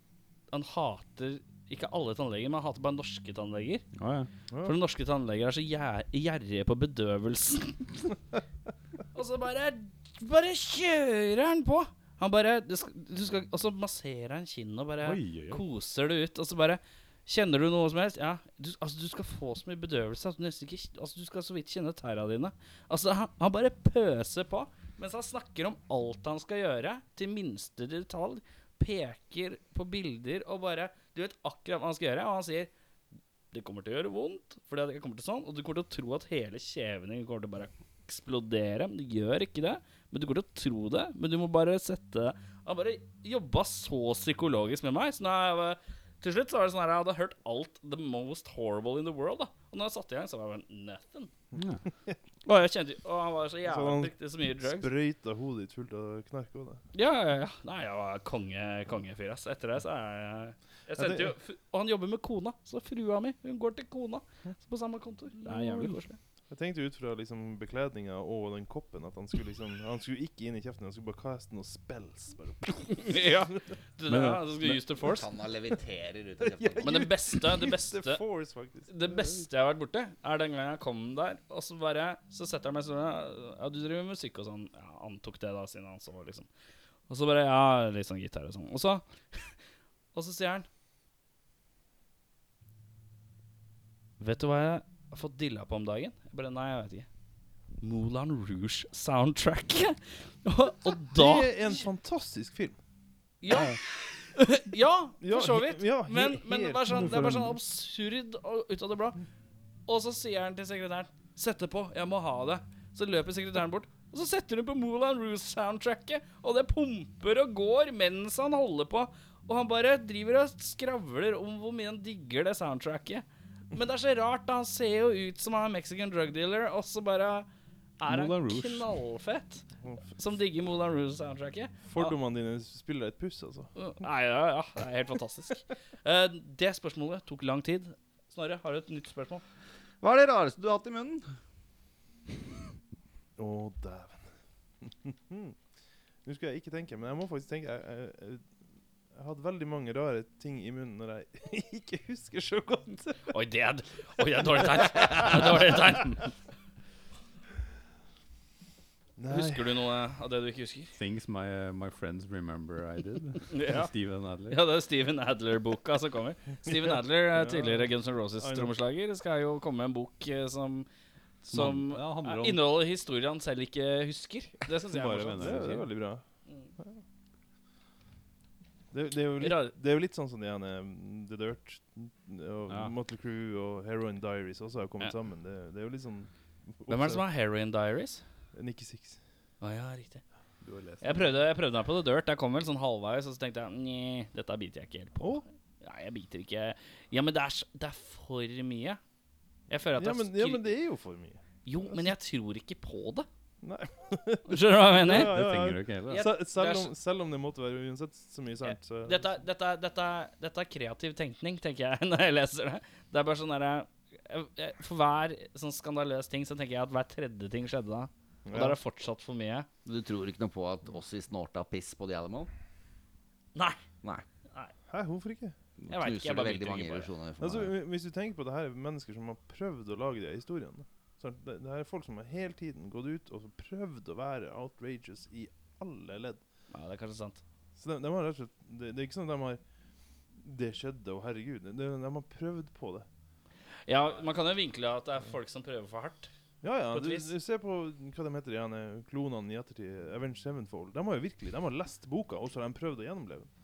han hater ikke alle tannleger, men han hater bare norske tannleger. Oh, ja. For norske tannleger er så gjer- gjerrige på bedøvelsen. og så bare Bare kjører han på! Han bare du skal, du skal, Og så masserer han kinnet og bare Oi, oi, oi. koser det ut. Og så bare Kjenner du noe som helst? Ja. Du, altså, du skal få så mye bedøvelse at du nesten ikke Altså, du skal så vidt kjenne tærne dine. Altså, han, han bare pøser på mens han snakker om alt han skal gjøre, til minste detalj. Peker på bilder og bare Du vet akkurat hva han skal gjøre, og han sier det kommer til å gjøre vondt, fordi jeg kommer til sånn, og du kommer til å tro at hele kjeven din kommer til å bare eksplodere. Men du gjør ikke det. Men du kommer til å tro det. Men du må bare sette Han bare jobba så psykologisk med meg. Så nå er jeg til slutt så var det sånn her Jeg hadde hørt alt the most horrible in the world. da Og når jeg satte i gang, så var det nothing. Ja. Og jeg kjente Og han var så Så jævla han brukte så mye drugs. Sprøyta hodet ditt fullt av knark òg, da. Ja, ja, ja. Nei, jeg var konge, kongefyr, ass. Etter det så er jeg jeg sendte jo, Og han jobber med kona, så frua mi hun går til kona så på samme kontor. Det er jævlig koselig. Jeg tenkte ut fra liksom bekledninga og den koppen at han skulle liksom Han skulle ikke inn i kjeften, han skulle bare kaste noen spells. Bare. ja. Det der, du skal use the force. Han leviterer ut av kjeften. Men det beste, det beste the force. Det beste jeg har vært borti, er den gangen jeg kom der, og så bare Så setter jeg meg sånn Ja, du driver med musikk og sånn. Ja, antok det, da, siden han så, liksom. Og så bare Ja, litt sånn gitar og sånn. Og så Og så sier han Vet du hva jeg har fått dilla på om dagen? Jeg bare Nei, jeg vet ikke. Moulin Rouge-soundtrack. og, og da Det er en fantastisk film. Ja. ja, for så vidt. ja, he- men, men det, er sånn, det er bare sånn absurd og ut av det blå. Og så sier han til sekretæren Sett det på, jeg må ha det. Så løper sekretæren bort. Og så setter hun på Moulin Rouge-soundtracket, og det pumper og går mens han holder på. Og han bare driver og skravler om hvor mye han digger det soundtracket. Men det er så rart, da. Han ser jo ut som han er Mexican drug dealer, og så bare er han knallfett. Som digger Moulin Rouge-soundtracket. Fordommene dine spiller et puss, altså. Nei, ja, ja, det er helt fantastisk. uh, det spørsmålet tok lang tid. Snorre, har du et nytt spørsmål? Hva er det rareste du har hatt i munnen? Å, dæven. Nå skal jeg ikke tenke, men jeg må faktisk tenke Jeg, jeg, jeg, jeg hadde veldig mange rare ting i munnen når jeg ikke husker så godt. Oi, det er, oi, det er dårlig tegn. Det er dårlig tegn. Husker du noe av det du ikke husker? Things my, uh, my friends remember I did. Ja. Steven Adler. Ja, det er Steven Adler-boka som kommer. Steven Adler, eh, tidligere Guns N' Roses-trommeslager, skal jo komme med en bok som som Man, ja, eh, om inneholder historier han selv ikke husker. Det syns jeg er morsomt. Det, det er veldig bra. Mm. Det, det, er jo litt, det er jo litt sånn som de ene mm, The Dirt og Ja. Motley Crew og Heroin Diaries også har kommet Ja. sammen. Det, det er jo litt sånn Hvem er det som har Heroin Diaries? Nikki Six. Å ja, riktig. Du har lest Jeg prøvde, jeg prøvde meg på The Dirt. Jeg kom vel sånn halvveis, og så tenkte jeg Nei, dette biter jeg ikke helt på. Nei, jeg biter ikke Ja, men det er, det er for mye. Jeg føler at Ja men, ja, men det er jo for mye. Jo, men jeg tror ikke på det. Nei. Skjønner du hva jeg mener? Ja, ja, ja, trenger du ikke heller. Se- selv, om, selv om det måtte være uansett så mye sant, så Dette, dette, dette, dette er kreativ tenkning, tenker jeg når jeg leser det. Det er bare sånn derre jeg- jeg- For hver sånn skandaløs ting så tenker jeg at hver tredje ting skjedde da. Og da er det fortsatt for mye. Du tror ikke noe på at Ossi snorta piss på The Animal? Nei. Nei. Hæ, hvorfor ikke? Jeg vet ikke, jeg bare veldig mange det. illusjoner Altså, hvis du tenker på det her er mennesker som har prøvd å lage de historiene. Det, det er folk som har hele tiden gått ut og prøvd å være outrageous i alle ledd. Ja, det er kanskje sant. Så de, de har rett og slett det, det er ikke sånn at de har Det skjedde, og herregud. De, de har prøvd på det. Ja, man kan jo vinkle at det er folk som prøver for hardt. Ja, ja. Du, du ser på hva de heter, de klonene i ettertid. Avenged Sevenfold. De har jo virkelig De har lest boka, og så har de prøvd å gjennomleve den.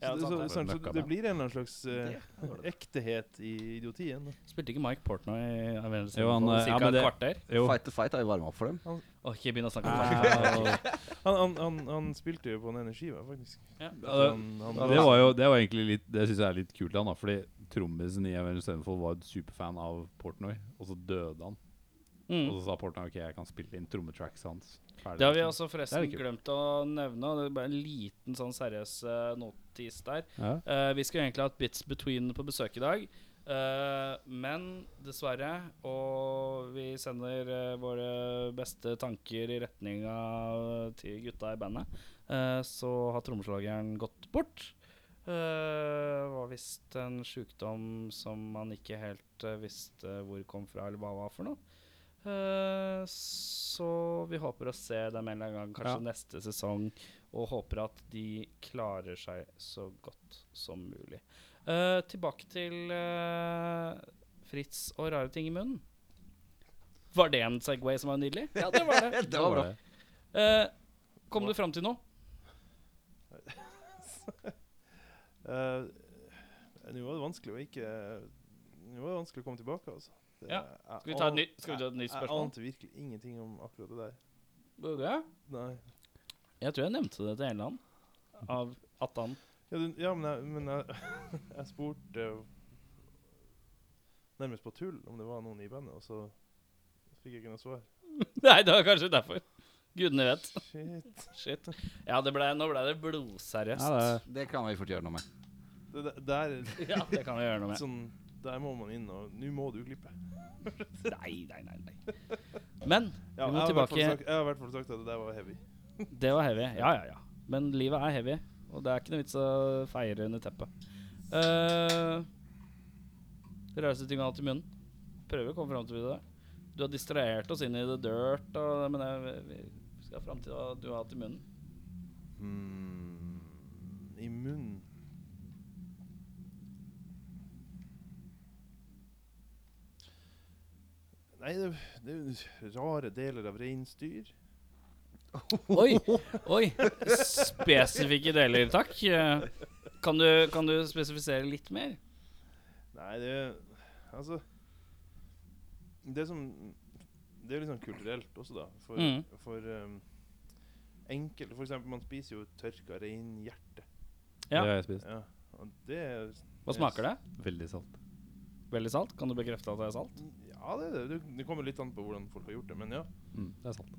Så, Ja, det, så, det. så det blir en eller annen slags uh, ektehet i idiotien. Spilte ikke Mike Portnoy i Avengers Jo, han, eh, ja, cirka men det- et kvarter? Jo. Fight to fight har jo varma opp for dem. Og ikke begynn å snakke om Fight. Han, han, han, han spilte jo på den ene skiva, faktisk. Ja. Ja, det- Han, han, Det var jo det var egentlig litt Det syns jeg er litt kult, han da fordi trommisen i Avengers Sevenfold var et superfan av Portnoy, og så døde han. Og Mm. så sa Portnoy ok, jeg kan spille inn trommetracks hans. Ferdig. Det har vi liksom. også forresten glemt å nevne. Det er bare en liten sånn seriøs uh, notis der. ja. Uh, vi skulle egentlig hatt Bits Between på besøk i dag. Uh, men dessverre, og vi sender våre beste tanker i retning av til gutta i bandet, eh, så har trommeslageren gått bort. Uh, var visst en sjukdom som man ikke helt visste hvor kom fra, eller hva var for noe. Eh, så vi håper å se dem en eller annen gang, kanskje Ja. neste sesong. Og håper at de klarer seg så godt som mulig. Uh, tilbake til uh, Fritz og rare ting i munnen. Var det en Segway som var nydelig? Ja, det var det. Det var bra. Eh, kom du fram til noe? Eh, Nå var det vanskelig å ikke Nå var det vanskelig å komme tilbake, altså. Ja. Skal vi ta et nytt- skal vi ta et nytt spørsmål? Jeg ante virkelig ingenting om akkurat det der. Ja. Nei. Jeg tror jeg nevnte det til en eller annen. Av Attan. Ja, du, ja men, jeg, men jeg, jeg spurte nærmest på tull om det var noen i bandet, og så fikk jeg ikke noe svar. Nei, det var kanskje derfor. Gudene vet. Shit. Shit. Ja, det ble, nå ble det blodseriøst. Ja, det, Det kan vi fort gjøre noe med. Det, det, der, Ja, det kan vi gjøre noe med. sånn, der må man inn, og nå må du klippe. Nei, nei, nei. nei. Men Ja, vi må jeg, tilbake sagt, jeg har i hvert fall sagt at det der var heavy. Det var heavy. Ja, ja, ja. Men livet er heavy, og det er ikke noe vits å feire under teppet. Uh, Rause ting alt i munnen. Prøver å komme fram til det. Du har distrahert oss inn i the dirt, og, men jeg, vi skal fram til hva du har hatt i munnen. Mm, I munnen Nei, det, det er rare deler av reinsdyr. Oi! oi Spesifikke deler, takk. Kan du, kan du spesifisere litt mer? Nei, det Altså Det som Det er litt sånn kulturelt også, da. For, Mm. for um, enkelte For eksempel, man spiser jo tørka reinhjerte. Ja. det har jeg spist. Ja, og det Hva smaker det? Veldig salt. Veldig salt? Kan du bekrefte at det er salt? Ja, det er det. Det- kommer litt an på hvordan folk har gjort det, men ja. Mm, det er sant.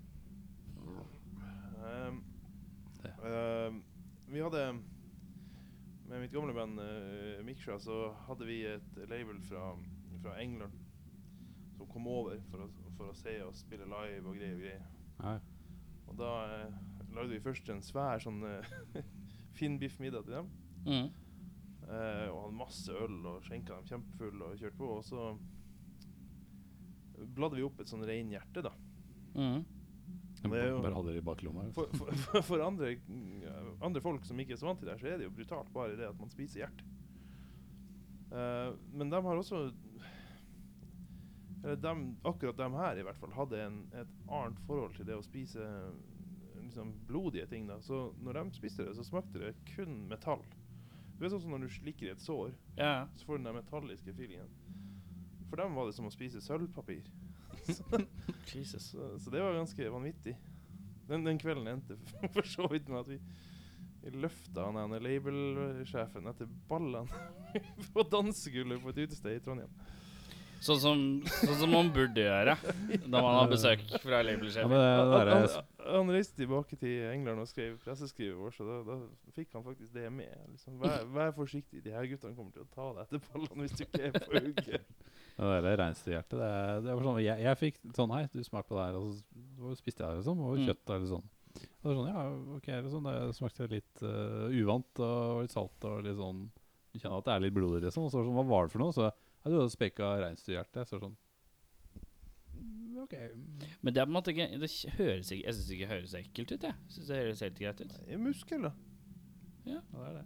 Um, Det. um, vi hadde Med mitt gamle band uh, Miksha så hadde vi et label fra, fra England som kom over for å, for å se oss spille live og greier og greier. Ja. Og da uh, lagde vi først en svær sånn uh, finnbiffmiddag til dem. Mm. Uh, og hadde masse øl og skjenka dem kjempefulle og kjørte på. Og så bladde vi opp et sånn reinhjerte, da. Mm. Det er jo- Bare hadde det i baklomma. For, for, for- for andre, mm, andre folk som ikke er så vant til det, så er det jo brutalt bare det at man spiser hjerte. Uh, men de har også eller de, Akkurat de her i hvert fall hadde en, et annet forhold til det å spise eh, liksom blodige ting. da Så når de spiste det, så smakte det kun metall. Du vet sånn som når du slikker i et sår, yeah. så får du den metalliske feelingen. For dem var det som å spise sølvpapir. Jesus. Så, så det var ganske vanvittig. Den, den kvelden endte for så vidt med at vi, vi løfta han ene labelsjefen etter ballene på dansegulvet på et utested i Trondheim. Sånn som, sånn som man burde gjøre når man har besøk fra labelsjefen. han, han reiste tilbake til England og skrev presseskrivet vårt, så da, da fikk han faktisk det med. Liksom. Vær, vær forsiktig, de her guttene kommer til å ta deg etter ballene hvis du ikke er på hugget. Det der reinsdyrhjertet det, er- det var sånn, jeg, jeg fikk sånn Hei, du smakte på det her. Og så, spiste jeg det, liksom. Og Mm. kjøtt eller sånn. Og det var sånn, ja, ok, liksom, det smakte litt uh, uvant og litt salt og litt sånn Du kjenner at det er litt blodig, liksom. Og så var det sånn, hva var det for noe? Så ja, du hadde spekka reinsdyrhjerte. Så sånn mm, OK. Men det er på en måte ikke Det høres ikke Jeg syns ikke det høres ekkelt ut, jeg. Synes det høres helt greit ut. Det er muskel, da. Ja, det er det.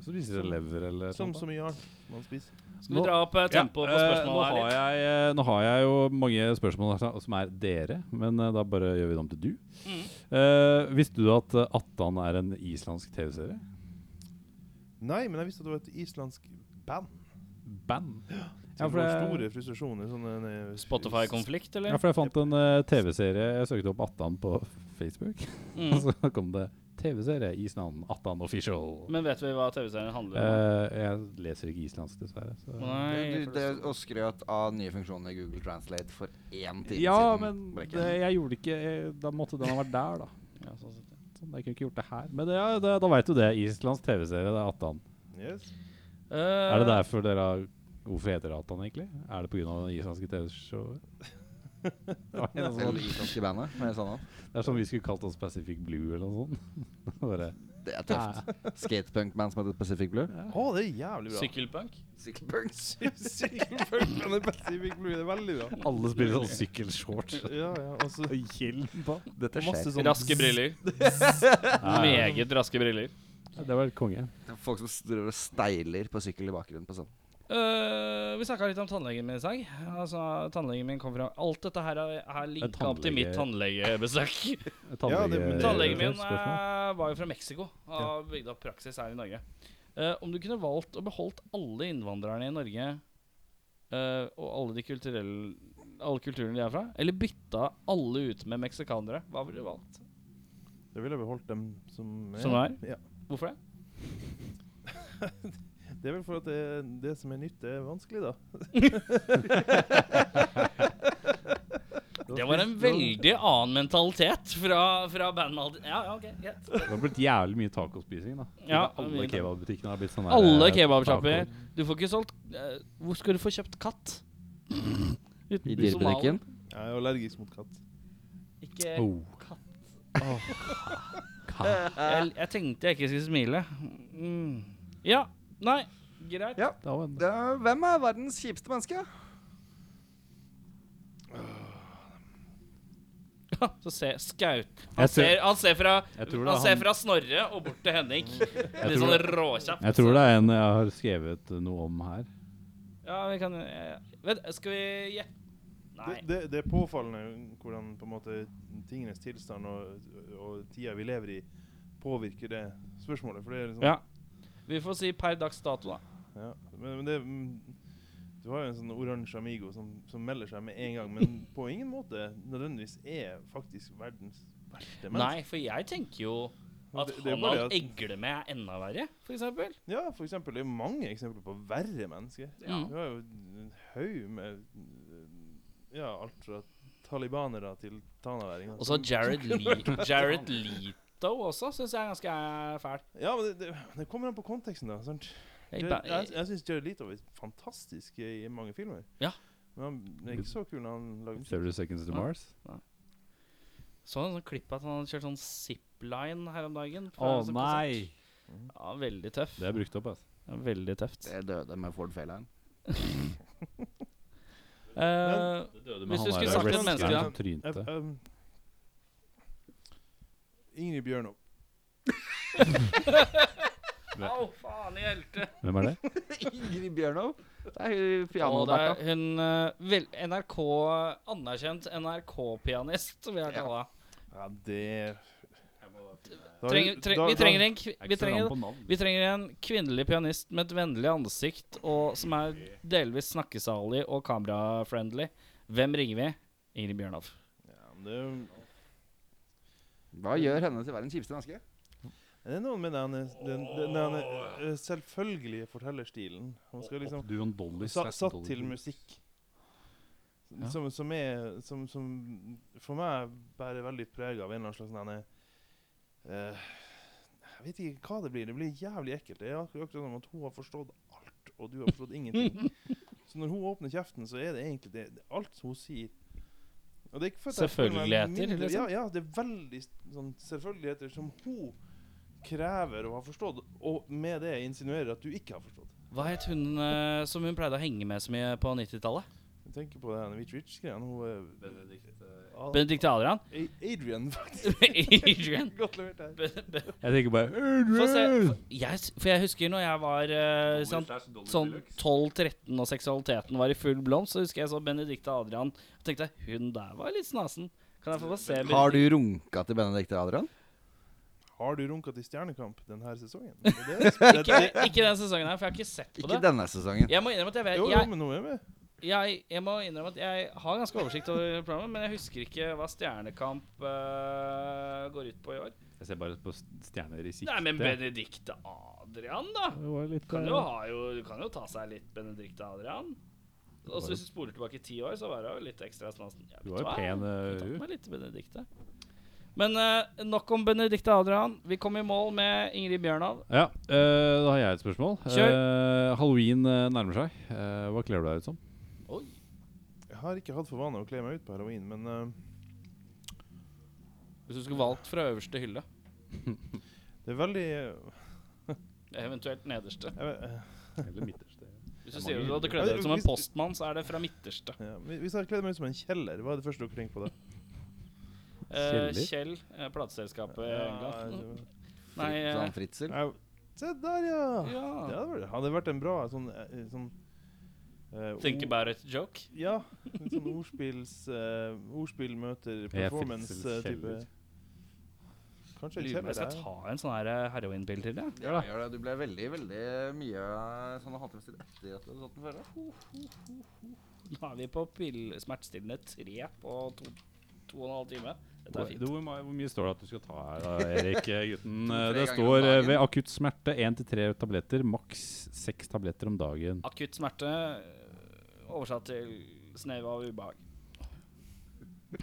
Så spiser du lever eller Som så mye annet man spiser. Skal vi dra opp eh, tempoet på eh, nå, spørsmålet her har litt? jeg, eh, nå har jeg jo mange spørsmål som er dere, men eh, da bare gjør vi dem til du. Mm. Eh, visste du at eh, Attan er en islandsk TV-serie? Nei, men jeg visste at det var et islandsk band. Band? Ja, for det- store frustrasjoner. Sånne, eh, Spotify-konflikt, eller? Ja, for jeg fant en eh, TV-serie Jeg søkte opp Attan på Facebook, og Mm. så kom det TV-serie Island Attan Official. Men vet vi hva TV-serien handler om? Uh, jeg leser ikke islandsk, dessverre. Så. Nei, du, det, det og skrøt av nye funksjoner i Google Translate for én time Ja, siden. men Brekke. det, jeg gjorde ikke eh, Da måtte den ha vært der, da. ja, sånn sett, ja. Sånn, jeg kunne ikke gjort det her. Men det, ja, det, da veit du det. Islandsk TV-serie, det er Attan. Yes. Uh, Er det derfor dere har Hvorfor heter det Attan, egentlig? Er det pga. det islandske TV-showet? Det er sånn-. Med også. det er som vi skulle kalt oss Pacific Blue eller noe sånt. Bare, Det er tøft. Skatepunk-band som heter Pacific Blue. Å, det er jævlig bra. Sykkelpunk? Sykkelpunk Sykkelpunk er Pacific Blue. Det er veldig bra. alle spiller sånn sykkelshorts. Ja, ja, altså Og hjelm på. Dette skjer. sånn Raske briller. Meget raske briller. Ja, Det var konge. Det er Folk som driver og steiler på sykkel i bakgrunnen på sånn. Eh, vi snakka litt om tannlegen min i dag. Altså, Tannlegen min kom fra Alt dette her er, er linka opp til mitt tannlegebesøk. Ja, det- men- Tannlegen min eh, var jo fra Mexico og ja. bygde opp praksis her i Norge. Uh, om du kunne valgt og beholdt alle innvandrerne i Norge eh, og alle de kulturelle alle kulturene de er fra, eller bytta alle ut med meksikanere, hva ville du valgt? Det ville jeg beholdt dem som er. Som er? Ja. Hvorfor det? Det er vel for at det, det som er nytt, er vanskelig, da. Det var en veldig annen mentalitet fra, fra bandmaldi... Ja, ja, ok, greit. Det har blitt jævlig mye tacospising, da. Ja, alle kebabbutikkene har blitt sånn Alle eh, kebabsjapper. Du får ikke solgt uh, Hvor skal du få kjøpt katt? I dyrebutikken. Jeg er allergisk mot katt. Ikke Oh. jeg, jeg tenkte jeg ikke skulle smile. Mm. Ja. Nei. Greit. Ja. Da var Det er, hvem er verdens kjipeste menneske? Så se Skaut. Han tror- ser, han ser fra Han er ser fra Snorre og bort til Henning. Litt sånn råkjapt. Jeg tror det er en jeg har skrevet noe om her. Ja, vi kan Vent, Vet, Skal vi gjette? Nei. Det, det, det er påfallende hvordan på en måte tingenes tilstand og, og tida vi lever i, påvirker det spørsmålet. For det er liksom Ja. Vi får si per dags dato, da. Ja, men, men det mm, Du har jo en sånn oransje amigo som, som melder seg med en gang, men på ingen måte nødvendigvis er faktisk verdens verste menneske. Nei, for jeg tenker jo at det- det er han bare at- egler med er enda verre, for eksempel. Ja, for eksempel. Det er mange eksempler på verre mennesker. Ja. Du har jo en haug med Ja, alt fra talibanere til tanaværinger. Og så Jared, Le Jared Leto også, syns jeg er ganske eh, fæl. Ja, men det, det, det kommer an på konteksten, da. Sant? Jeg, Jeg, jeg, jeg syns Jared Leto er fantastisk i mange filmer. Ja. Men han er ikke så kul når han lager musikk. 30 Seconds to Ja. Mars. så en sånn klipp at han hadde kjørt sånn zipline her om dagen. Å oh, nei! konsert. Ja, veldig tøff. Det er brukt opp, altså. Ja, veldig tøft. Det døde med Ford Fairlane. uh, Hvis du skulle sagt et menneske, da? Trynte. Um, Ingrid Bjørnov. Au, faen i hjelte. Hvem er det? Ingrid Bjørnov. Det er hun Og det er hun eh, vel, NRK Anerkjent NRK-pianist, vil jeg kalle henne. Ja, det Da- Trenger, tre, da- vi, da- trenger en, kvi- vi, trenger, ram på navn. vi trenger en kvinnelig pianist med et vennlig ansikt og som er delvis snakkesalig og kamerafriendly. Hvem ringer vi? Ingrid Bjørnov. Ja, men det, Hva gjør henne til verdens kjipeste menneske? det er noe med den, den, den, den eh, selvfølgelige fortellerstilen. Han skal liksom Du og en Dolly sa, Satt til musikk. Ja. Som, som er som, som for meg bærer veldig preg av en eller annen slags denne, eh, Jeg vet ikke hva det blir. Det blir jævlig ekkelt. Det er akkurat akkurat som at hun har forstått alt, og du har forstått ingenting. Så når hun åpner kjeften, så er det egentlig det, det alt hun sier. Selvfølgeligheter, mindre- liksom? Ja, ja, det er veldig sånn selvfølgeligheter som hun krever å ha forstått, og med det insinuerer at du ikke har forstått. Hva het hun eh, som hun pleide å henge med så mye på 90-tallet? Jeg tenker på den Witch Witch-greia. Hun eh, Benedicte Adrian? Adrian, faktisk. Adrian? Godt levert her. Jeg tenker bare Adrian! se. For jeg, s- for jeg husker når jeg var uh, sånn, sånn 12-13 og seksualiteten var i full blomst, så husker jeg så Benedicte Adrian og tenkte hun der var litt snasen. Kan jeg få se Har du runka til Benedicte Adrian? Har du runka til Stjernekamp denne sesongen? Det det, ikke, ikke denne sesongen her, for jeg har ikke sett på Ikke det. denne sesongen. Jeg må innrømme at jeg vet jo, jo, men nå er med. Jeg, jeg må innrømme at jeg har ganske oversikt over programmet, men jeg husker ikke hva Stjernekamp uh, går ut på i år. Jeg ser bare på stjerner i sikte. Nei, men Benedicte Adrian, da? Litt Kan eh, jo ha jo, du kan jo ta seg litt Benedicte Adrian. Og hvis du spoler tilbake i ti år, så var det jo litt ekstra snasen. Du var jo pen, eh, Benedicte. Men uh, nok om Benedicte Adrian. Vi kom i mål med Ingrid Bjørnov. Ja, uh, da har jeg et spørsmål. Kjør. Uh, Halloween nærmer seg. Eh, hva kler du deg ut som? Har ikke hatt for vane å kle meg ut på halloween, men uh, Hvis du skulle valgt fra øverste hylle, det er veldig uh, eventuelt nederste. eh, Eller midterste? Hvis du er sier du hadde kledd deg ut som en postmann, så er det fra midterste. ja. Hvis jeg kledde meg ut som en kjeller, hva er det første du tenker på da? Uh? Kjell, plateselskapet i England. Nei eh, Sånn Fritzel. Ja, Se der, ja! Ja. Det hadde vært, en bra sånn, sånn eh, Think about it joke. Ja. En sånn ordspills uh, Ordspill møter er performance-type. Kanskje Lurer på om jeg skal ta en sånn her eh, heroinpille til, jeg. Ja, gjør det. Du ble veldig, veldig mye sånn halvtimestil etter at du hadde tatt den før. Nå er vi på smertestillende tre på to, to og en halv time. Dette er fint. Hvor, hvor mye står det at du skal ta her, da, Erik eh, gutten? Eh, Det står eh, ved akutt smerte én til tre tabletter. Maks seks tabletter om dagen. Akutt smerte, eh, oversatt til snev av ubehag.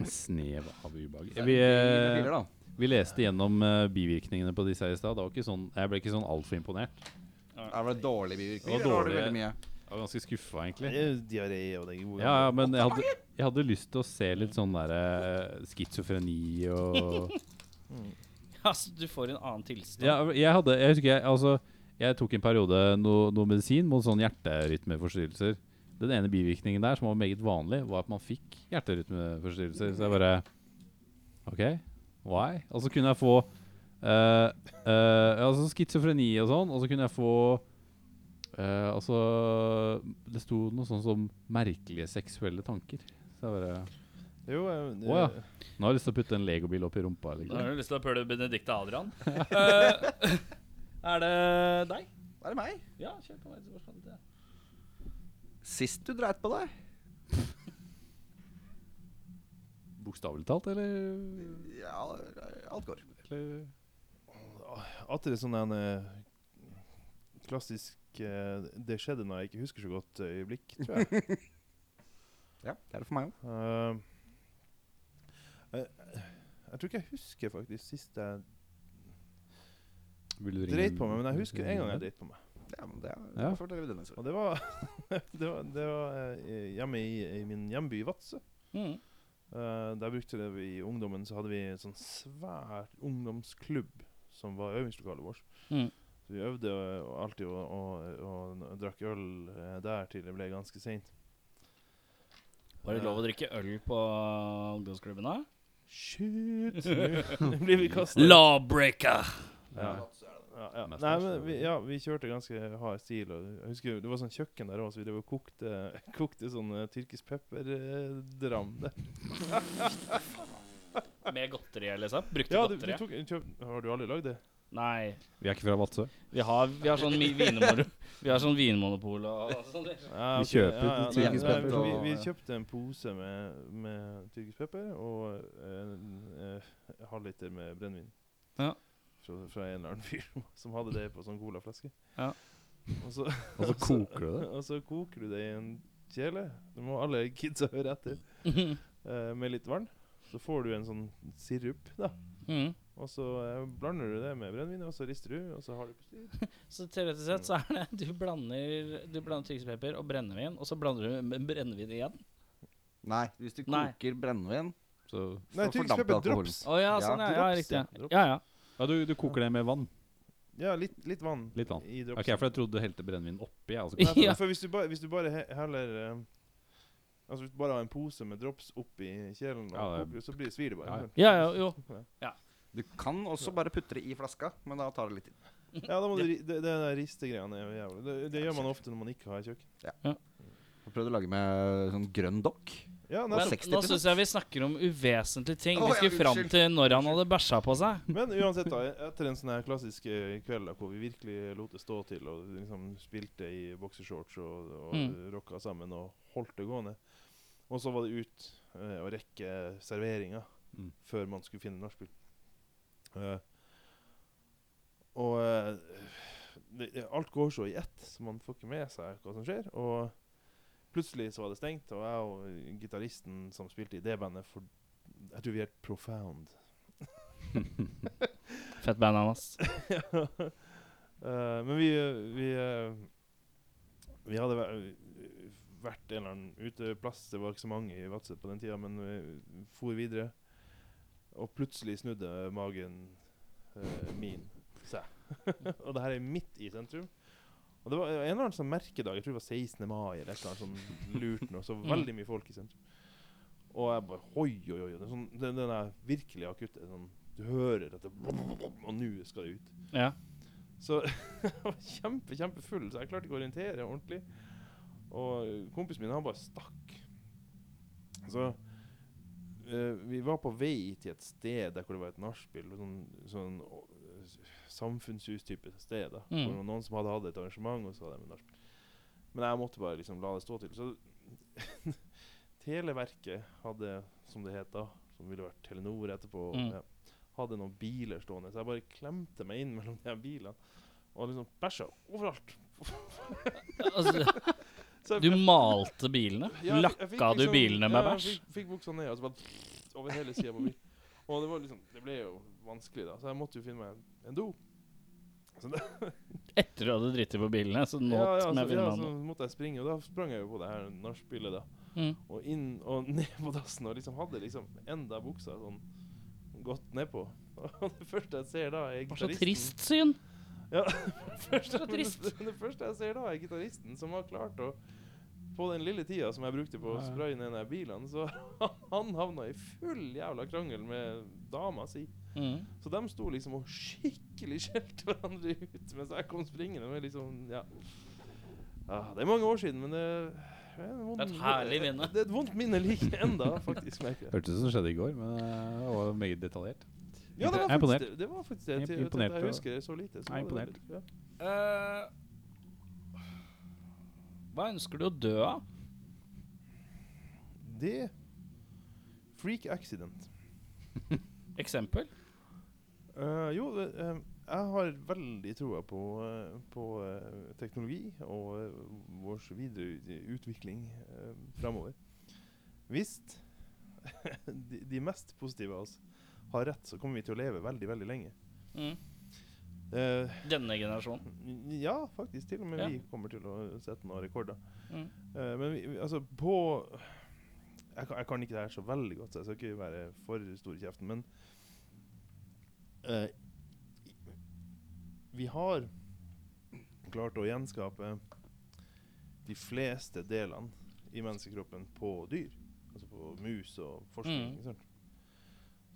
Snev av ubehag. Vi, eh, vi leste gjennom eh, bivirkningene på disse her i stad. Var sånn, Jeg ble ikke sånn altfor imponert. Er det dårlige bivirkninger? Det var dårlig. var veldig mye? Jeg var ganske skuffa, egentlig. diaré og det gode. Ja, ja, men jeg hadde, jeg hadde lyst til å se litt sånn derre schizofreni og. Altså, du får en annen tilstand. Ja, jeg hadde Jeg husker jeg Altså, jeg tok en periode noe, no medisin mot sånn hjerterytmeforstyrrelser. Den ene bivirkningen der, som var meget vanlig, var at man fikk hjerterytmeforstyrrelser. Så jeg bare OK, why? Og så kunne jeg få Uh, uh, Altså schizofreni og sånn, og så kunne jeg få uh, Altså Det sto noe sånn som merkelige seksuelle tanker. Så jeg bare Jo, det, Å, ja. Nå har jeg lyst til å putte en legobil opp i rumpa. Liksom. Nå har du lyst til å pøle Benedicte Adrian. Eh, er det deg? Er det meg? Ja, kjør på meg til spørsmålet. ditt, ja. Sist du dreit på deg? Bokstavelig talt, eller? Ja, alt går. eller? At det er sånn en eh, klassisk eh, Det skjedde når jeg ikke husker så godt eh, øyeblikk, tror jeg. Ja, det er det for meg òg. Eh, jeg, jeg tror ikke jeg husker faktisk sist jeg Vil du ringe dreit på meg, men jeg husker en gang jeg dreit på meg. Ja, men det er, Ja. da denne. Og det var, det var, det var eh, hjemme i, i min hjemby Vadsø. Mm. Uh, der brukte vi I ungdommen så hadde vi en sånn svær ungdomsklubb som var øvingslokalet vårt. Mm. Så vi øvde og, alltid og, og, og drakk øl eh, der til det ble ganske seint. Var det lov å drikke øl på ungdomsklubben da? Shit! Nå blir vi kasta. Lawbreaker! Ja. Ja, ja. Mest Nei, men vi, ja, vi kjørte ganske hard stil. Og jeg husker Det var sånn kjøkken der òg, så vi drev og kokte, kokte sånn uh, tyrkisk pepperdram. der. Med godteri, liksom? Brukte Ja, du, du godteri? tok, har du aldri lagd det? Nei. Vi er ikke fra Vadsø. Vi har, vi har sånn vinmonopol Vi har sånn vinmonopol og sånn. Ja, Vi kjøper ja, tyrkisk nei, pepper Vi, vi kjøpte en pose med, med tyrkisk pepper og en eh, halvliter med brennevin. Ja. Fra, fra en eller annen fyr som hadde det på sånn colaflaske. Ja. Og så, Og så koker du det. og så koker du det i en kjele. Det må alle kidsa høre etter. uh, med litt vann. Så får du en sånn sirup, da. Mm. Og så eh, blander du det med brennevin, og så rister du, og så har du på styr. Så teoretisk sett så er det Du blander Du blander tyrkisk og brennevin, og så blander du med brennevin igjen. Nei, hvis du koker brennevin, så Nei, så tyrkisk fordamper pepper alkoholen. drops. Å ja, Ja, sånn, ja. ja riktig. ja, Ja. Ja. du, du koker det med vann? Ja, litt, litt vann. Litt vann. I Ok. For jeg trodde du helte brennevin oppi. Ja, altså. Nei, for, Ja. for hvis du bare, hvis du bare he heller um, Altså hvis du bare har en pose med drops oppi kjelen, Ja, det- koker, så blir, svir det bare. Ja, ja. Ja, ja, jo. Du kan også bare putte det i flaska, men da tar det litt tid. Ja, da må du, det, det der ristegreiene er jo jævlig. Det, det gjør man ofte når man ikke har kjøkken. Ja. Ja. Prøvd å lage med sånn grønn dokk. Ja, Men nå syns jeg vi snakker om uvesentlige ting. Vi ja, skulle fram til når han hadde bæsja på seg. Men uansett, da, etter en sånn her klassisk eh, kveld da, hvor vi virkelig lot det stå til, og liksom spilte i bokseshorts og, og Mm. rocka sammen og holdt det gående, og så var det ut uh, å rekke serveringa Mm. før man skulle finne nachspiel. Uh, og eh, det, det- alt går så i ett, så man får ikke med seg hva som skjer. Og plutselig så var det stengt, og jeg og gitaristen som spilte i det bandet, for, jeg tror vi er profound. Fett band hans. uh, men vi vi, uh, vi hadde vært en eller annen uteplass. Det var ikke så mange i Vadsø på den tida, men vi for videre. Og plutselig snudde magen uh, min seg. og det her er midt i sentrum. Og det var en eller annen sånn merkedag, jeg tror det var 16. mai eller et eller annet sånn lurt noe. Så Mm. veldig mye folk i sentrum. Og jeg bare Oi, oi, oi. Det er sånn, den, den er virkelig akutte. Sånn, du hører at det Og nå skal det ut. Ja. Så jeg var kjempe, kjempefull, så jeg klarte ikke å orientere ordentlig. Og kompisen min, han bare stakk. Så uh, vi var på vei til et sted der hvor det var et nachspiel. Sånn, sånn samfunnshus-type sted. da Mm. Hvor noen som hadde hatt et arrangement, og så hadde de nachspiel. Men jeg måtte bare liksom la det stå til. Så Televerket hadde, som det het da, som ville vært Telenor etterpå, Mm. ja, hadde noen biler stående. Så jeg bare klemte meg inn mellom de bilene og liksom bæsja overalt. Altså, du malte bilene? Ja, Lakka du liksom- bilene med ja, bæsj? Jeg fikk, fikk buksa ned og så bare over hele sida på bilen. Og det var liksom Det ble jo vanskelig, da. Så jeg måtte jo finne meg en do. Det, Etter du hadde dritt på bilene? Så nå ja, ja, så, ja, så måtte jeg springe, og da sprang jeg jo på det her nachspielet, da. Mm. Og inn og ned på dassen, og liksom hadde liksom enda buksa sånn godt nedpå. Og det første jeg ser da, er gitaristen. så trist syn. Ja, første, Så trist. Det, det første jeg ser da, er gitaristen som har klart å På den lille tida som jeg brukte på å spraye ned de bilene, så han havna i full jævla krangel med dama si. Mm. Så de sto liksom og skikkelig skjelte hverandre ut mens jeg kom springende. Med liksom, ja. ja. det er mange år siden, men det, det er, Det er et herlig minne. Det er et vondt minne like enda, faktisk. merker jeg. Hørtes ut som skjedde i går, men eh, det var meget detaljert. Ja, det var faktisk det. det, var faktisk det. Til imponert Jeg husker det så lite. Så Jeg er imponert. det ja. uh, hva ønsker du å dø av? Det Freak accident. Eksempel? Eh, jo, det, eh, jeg har veldig troa på, uh, på uh, teknologi og uh, vår videre utvikling uh, framover. Hvis de, de mest positive av oss har rett, så kommer vi til å leve veldig, veldig lenge. Mm. Denne generasjonen. ja, faktisk. Til og med Ja. vi kommer til å sette noen rekorder. Mm. Men vi, vi- altså på jeg kan, jeg kan ikke det her så veldig godt, så jeg skal ikke være for stor i kjeften. Men eh, vi har klart å gjenskape de fleste delene i menneskekroppen på dyr. Altså på mus og forskning. Mm. ikke sant?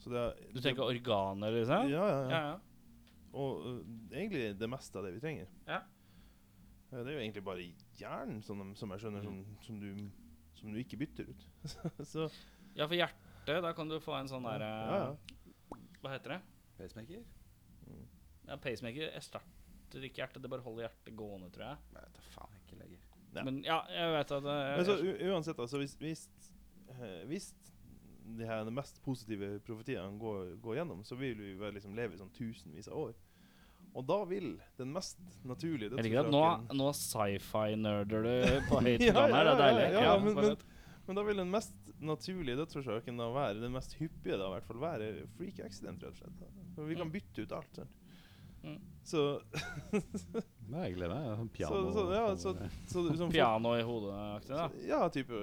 Så det Du tenker organer, liksom? Ja, ja, ja. ja. ja. Og uh, egentlig det meste av det vi trenger. Ja. Eh, Det er jo egentlig bare hjernen, som, som jeg skjønner, som, som, du, som du ikke bytter ut. så Ja, for hjertet, da kan du få en sånn derre ja, ja. Hva heter det? Pacemaker? Ja, Pacemaker erstatter ikke hjertet, det bare holder hjertet gående, tror jeg. Nei, det da faen ikke lenger. Ja. Men ja, jeg vet at jeg, Men så uansett, altså, hvis, hvis, eh, hvis de her de mest positive profetiene går, går gjennom, så vil vi vel liksom leve i sånn tusenvis av år. Og da vil den mest naturlige Jeg liker at nå, nå sci-fi-nerder du på høyt plan her. Det er ja, ja, deilig. ja, Ja, men- men-. Men da vil den mest naturlige dødsårsaken da være den mest hyppige da i hvert fall være freak accident, rett og slett. For vi kan Mm. bytte ut alt. Sant? Mm. Så, Nei, jeg gleder meg. Piano. så, så, ja, så, så liksom Piano i hodet-aktig, da. Ja, type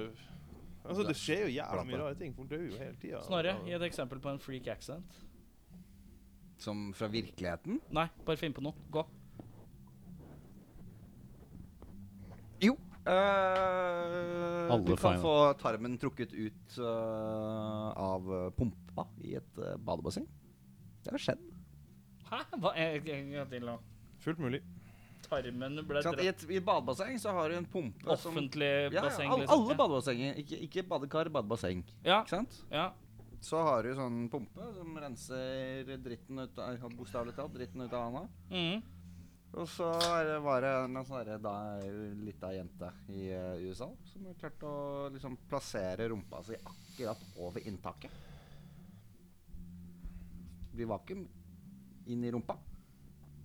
Altså, det skjer jo jævla mye rare ting. Folk dør jo hele tida. Snorre, gi et eksempel på en freak accident. Som fra virkeligheten? Nei, bare finn på noe. Gå. Jo. Eh, Alle du kan feil. få tarmen trukket ut uh, av eh, pumpa i et uh, badebasseng. Det har skjedd. Hæ? Hva? er det til nå. Fullt mulig. Tarmen ble Ikke? I, dratt et, I et badebasseng så har du en pumpe som Offentlig ja, ja, basseng, alle, liksom. alle badebassenger. Ikke, ikke badekar, badebasseng. Ja, Ikke sant? ja. Så har du sånn pumpe som renser dritten ut av Bokstavelig talt dritten ut av handa. Mhm. Og så det var det en sånn lita jente i eh, USA som har klart å liksom plassere rumpa si akkurat over inntaket. Blir vakuum inn i rumpa,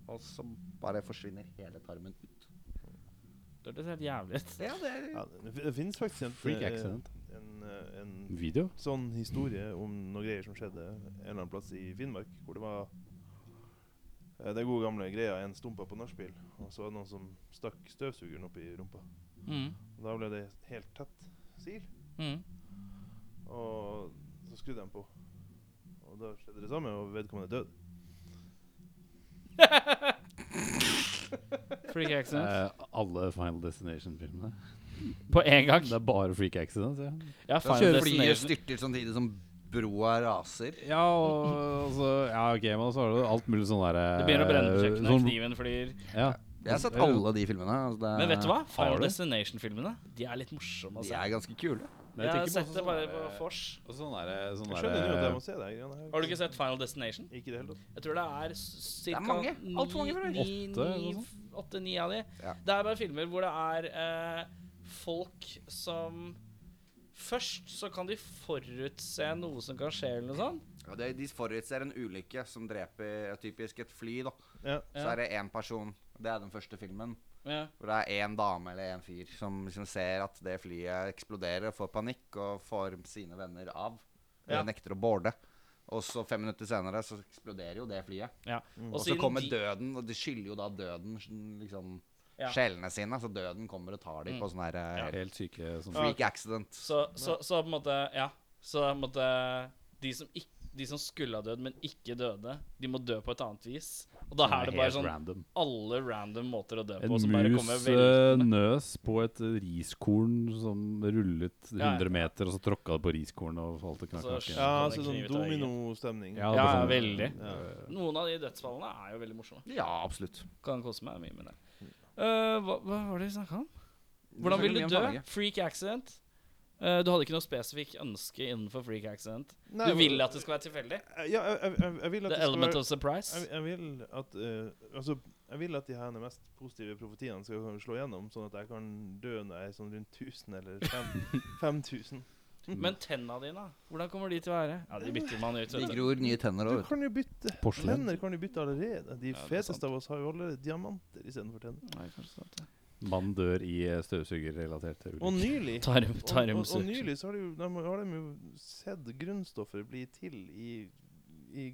og så bare forsvinner hele tarmen ut. Det hørtes helt jævlig ut. Ja, det er Ja, det, det finnes faktisk en, Freak eh, accident. en, eh, en Video? sånn historie om noen greier som skjedde en eller annen plass i Finnmark, hvor det var eh, den gode gamle greia en stumpa på nachspiel, og så var det noen som stakk støvsugeren opp i rumpa. Mm. Og da ble det helt tett sil, Mm. og så skrudde de på. Og da skjedde det samme, og vedkommende døde. Freak accident. Eh, alle Final Destination-filmene. På en gang. Det er bare freak accident. Ja, Ja, Final Destination. flyet styrter samtidig som broa raser. ja og så Ja, ok, men så har du alt mulig sånn derre Det begynner å brenne på kjøkkenet, sånn- kniven flyr. Ja. Jeg har sett alle de filmene. Altså det, Men vet du hva? Final Destination-filmene De er litt morsomme. De Altså. er ganske kule. Men Jeg har sett på det sånn bare på Fors. og Sånn sånn Jeg jeg det. greiene her. Har du ikke sett Final Destination? Ikke det heller. Jeg tror det er ca. mange. Alt for mange, jeg. Åtte-ni av de. Ja. Det er bare filmer hvor det er eh, folk som Først så kan de forutse noe som kan skje, eller noe sånt. Ja, det, de forutser en ulykke som dreper typisk et fly. da Ja. Så Ja. er det én person. Det er den første filmen. Ja. Hvor det er én dame eller én fyr som liksom ser at det flyet eksploderer og får panikk og får sine venner av. Ja. Eller nekter å boarde. Og så fem minutter senere så eksploderer jo det flyet. ja. Og så kommer de- døden, og de skylder jo da døden liksom Ja. sjelene sine. Så døden kommer og tar dem Mm. på sånn her ja. Helt syke sånn freak accident. Så, så, så på en måte Ja. Så på en måte De som, ikke, de som skulle ha dødd, men ikke døde, de må dø på et annet vis. Og da er det bare sånn random. alle random måter å dø En på som mus kommer eh, nøs på et riskorn som rullet Ja, ja. 100 meter, og så tråkka det på riskornet og falt og knakk Altså, nakken. ja, Kan altså sånn dominostemning. Ja, ja, sånn- veldig. Ja. Noen av de dødsfallene er jo veldig morsomme. Ja, absolutt. Kan kose meg mye med det. Eh, hva, hva var det vi snakka om? Hvordan vil du dø? Freak accident? Uh, du hadde ikke noe spesifikt ønske innenfor freak accident? Nei, Du vil at det skal være tilfeldig? Ja, jeg, jeg, jeg, jeg vil at The det skal element være of surprise? jeg, jeg vil at uh, Altså, jeg vil at de her mest positive profetiene skal slå gjennom, sånn at jeg kan dø når jeg er sånn rundt 1000 eller fem- 5000. Men tenna dine, hvordan kommer de til å være? Ja, De bytter man ut. De gror nye tenner Du òg. kan jo bytte Porselen. Tenner kan du bytte allerede. De Ja, feteste av oss har jo allerede diamanter istedenfor tenner. Nei, kanskje sant, ja. Mann dør i støvsugerrelaterte ulykker. Og nylig Tarm, og, og, og nylig så har de, jo, de, har de jo sett grunnstoffer bli til i, i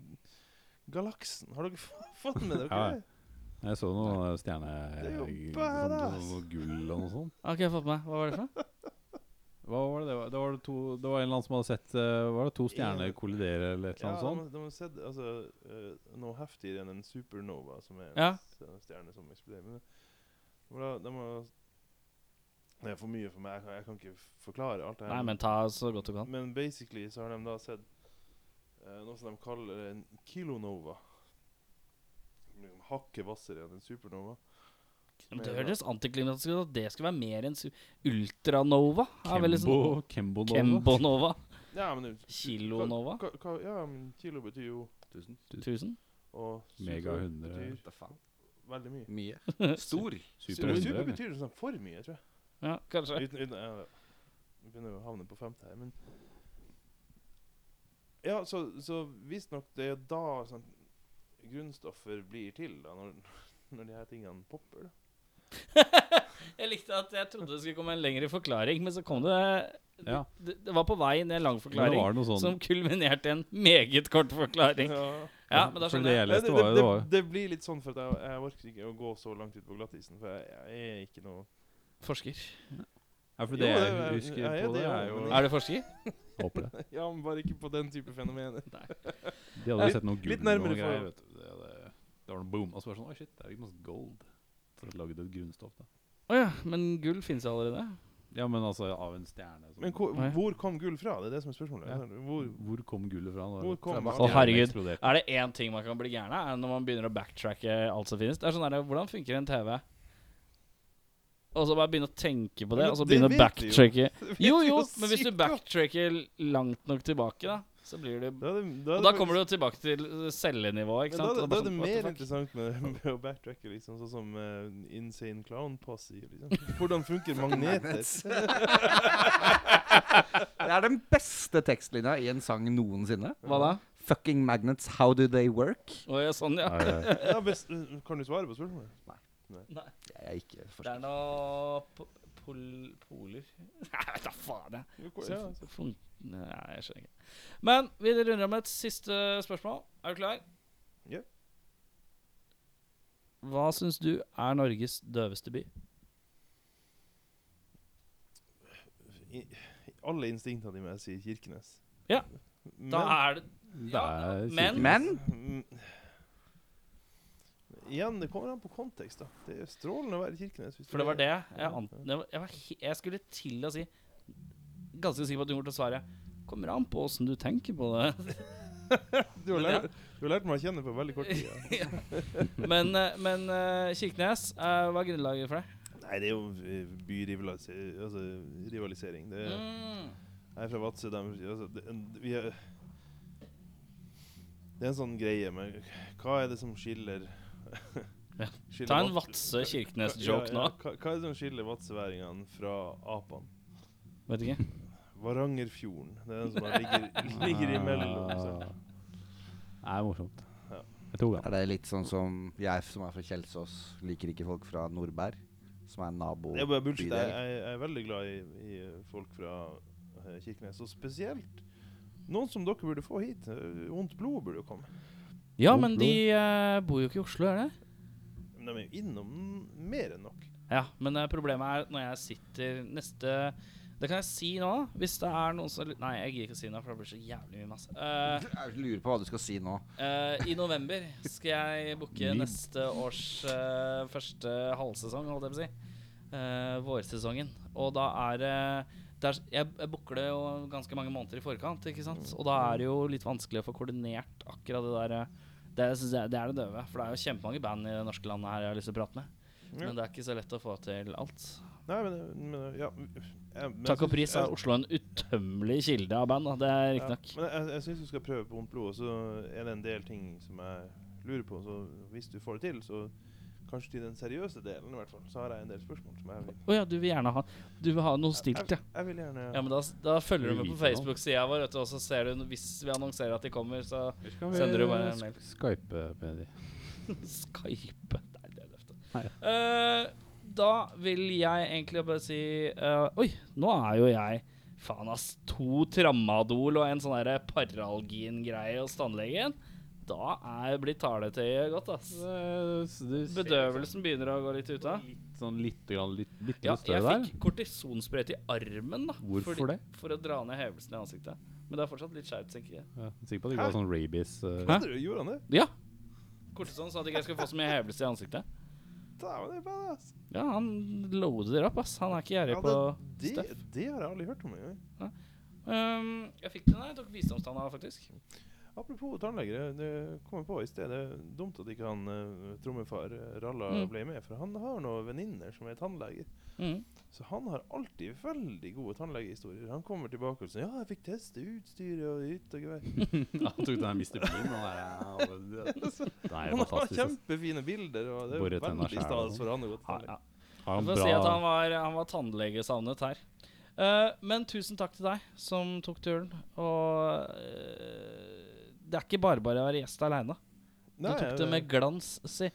galaksen. Har dere fått med dere Ja, det? Jeg så noe stjerne... Det jo badass. Noe gull og noe sånt. Har ikke jeg fått med. Hva var det for noe? Hva var det? Det var, det var, to, det var en eller annen som hadde sett uh, Var det to stjerner kollidere eller et eller annet ja, sånt? Ja, de har sett altså, eh, noe heftigere enn en supernova, som er en Ja. en stjerne som eksploderer. Men de de har Det er for mye for meg. Jeg kan, jeg kan ikke forklare alt det her. Nei, men ta så godt du kan. Men basically så har de da sett uh, noe som de kaller en kilonova. Hakket hvassere enn en supernova. Men Det høres antiklimatisk ut at det skal være mer enn Ultranova. Kembo, Kembo Kembonova. Ja, men Kilonova. Ka, ka, ja, men kilo betyr jo 1000. 1000. Og Mega 100. betyr veldig mye. Mye. Stor. Super Super, 100. super betyr sånn for mye, tror jeg. Ja, kanskje. Uten, uten, ja, vi begynner å havne på femte her, men Ja, så, så visstnok det er da sånn, grunnstoffer blir til, da, når, når de her tingene popper. da. jeg likte at jeg trodde det skulle komme en lengre forklaring, men så kom det Ja. Det, det var på vei ned en lang forklaring, sånn som kulminerte i en meget kort forklaring. Ja, men da skjønner det jeg. jeg Det, leste, det, det, det blir litt sånn for at jeg, jeg orker ikke å gå så langt ut på glattisen, for jeg, jeg er ikke noe Forsker. Ja, for det jo, jeg er- husker jeg er på det det, er jo Er du forsker? Håper det. Ja, men bare ikke på den type fenomener. De hadde jo sett noe gull og greier. Det, det, det var noe boom. Og så var det sånn Oi, shit, det er ikke masse gold. Så lagd et grunnstoff, da. Å ja, men gull finnes jo allerede. Ja, men altså av en stjerne. Så. Men hvor, hvor kom gull fra? Det er det som er spørsmålet. Ja. Hvor, Hvor kom gullet fra? Hvor kom Fra? Å, herregud. Er det én ting man kan bli gæren av, når man begynner å backtracke alt som finnes. Det er sånn der, Hvordan funker en TV? Og så bare begynne å tenke på det, Men og så begynne å backtracke. Jo, jo, jo men hvis du backtracker langt nok tilbake, da, så blir det Da det, da Og da kommer du tilbake til cellenivå, ikke sant? da, da, da er det sånn, mer interessant med, med å backtracke, liksom, sånn som uh, Insane Clown Posse. Liksom. Hvordan funker magneter? Det er den beste tekstlinja i en sang noensinne. Hva da? Fucking magnets, how do they work? Å ja, sånn, ja. Ja, best, kan du svare på spørsmålet? Nei. Jeg er ikke Det er noe pol poler Nei, vet da faen, jeg. Så- Nei, jeg skjønner ikke. Men vi runder av med et siste spørsmål. Er du klar? Ja. Hva syns du er Norges døveste by? I, alle instinktene dine sier Kirkenes. Ja, Men, Da er det Det Ja, er men- Men Mm. Igjen, det kommer an på kontekst. da Det er strålende å være i Kirkenes. For det var det jeg, var, jeg, var jeg skulle til å si Ganske sikker på at du kommer til å svare Kommer an på åssen du tenker på det. Du har, lært, du har lært meg å kjenne på veldig kort tid. Ja. Men, eh, men eh, Kirkenes, eh, hva er grunnlaget for det? Nei, det er jo byrivalisering. Altså, rivalisering. Det, Mm. Jeg er fra Vadsø. Altså, det, en- vi er, det er en sånn greie med Hva er det som skiller Ja. Ta en Vadsø- Vadsø-Kirkenes-joke Ja, ja, nå. Hva, hva er det som skiller vadsøværingene fra apene? Vet ikke. Varangerfjorden. Det er den som ligger, ligger imellom. Så. Det er morsomt. Ja. Jeg er det litt sånn som jeg som er fra Kjelsås, liker ikke folk fra Nordberg, som er nabo Det bare bullshit. Jeg, jeg, jeg er veldig glad i, i eh, folk fra eh, Kirkenes, og spesielt noen som dere burde få hit. Vondt blod burde jo komme. Ja, Oslo. men de eh, bor jo ikke i Oslo, er det? Men de er jo innom mer enn nok. Ja, men eh, problemet er når jeg sitter neste Det kan jeg si nå, hvis det er noen som Nei, jeg gidder ikke å si noe, for det blir så jævlig mye masse. Eh, Jeg lurer på hva du skal si nå. eh, I november skal jeg booke neste års eh, første halvsesong, holdt jeg på å si. Eh, vårsesongen. Og da er det det er, jeg, jeg booker det jo ganske mange måneder i forkant, ikke sant? Og da er det jo litt vanskelig å få koordinert akkurat det der eh, det, jeg synes jeg- det er det døve. For det er jo kjempemange band i det norske landet her jeg har lyst til å prate med. Ja. Men det er ikke så lett å få til alt. Nei, men, men ja jeg, men Takk og pris er Oslo en utømmelig kilde av band. Da. Det er Ja, nok. men jeg, jeg syns du skal prøve på vondt blod, og så er det en del ting som jeg lurer på. Så hvis du får det til, så kanskje til den seriøse delen i hvert fall, så har jeg en del spørsmål som jeg vil Å ja, du vil gjerne ha Du vil ha noe stilt, ja. Jeg, jeg vil gjerne Ja, men da, da følger du med på. Facebook-sida vår, vet du, og så ser du hvis vi annonserer at de kommer, så Sender du bare en mail? sk- Skype med de. Skype Det er det løftet. Nei. Eh, da vil jeg egentlig bare si uh, Oi, nå er jo jeg Faen, ass. To Tramadol og en sånn derre Paralgin-greie hos tannlegen. Da er blitt taletøyet godt, ass. Bedøvelsen begynner å gå litt ut av. Litt sånn litt, grann, litt, litt Ja, jeg fikk kortisonsprøyte i armen. da Hvorfor fordi- det? For å dra ned hevelsen i ansiktet. Men det er fortsatt litt skjevt, tenker jeg. Ja, jeg er sikker på at det ikke var sånn rabies. uh, Hæ? Gjorde- Gjorde han det? Ja. Kortison sa at jeg ikke jeg skulle få så mye hevelse i ansiktet. Er. Ja, han loader opp, ass. Han er ikke gjerrig Ja, på det, støff. det har jeg aldri hørt om engang. Um, jeg fikk den der. jeg tok visdomstanna, faktisk. Apropos tannleger, det kom jeg på i sted. Det er dumt at ikke han uh, trommefar eh, Ralla Mm. ble med, for han har noen venninner som er tannleger. Mm. Så han har alltid veldig gode tannlegehistorier. Han kommer tilbake og sier 'Ja, jeg fikk teste utstyret og hytt og gevær'. Han tok den Mr. Bean. Han det Han har kjempefine bilder, og det er veldig stas sånn. for han å gå til Ja, tannlege. han si at han var, han var tannlegesavnet her. Uh, men tusen takk til deg som tok turen. Og eh, det er ikke bare bare å være gjest aleine. Du tok tok det med glans, si.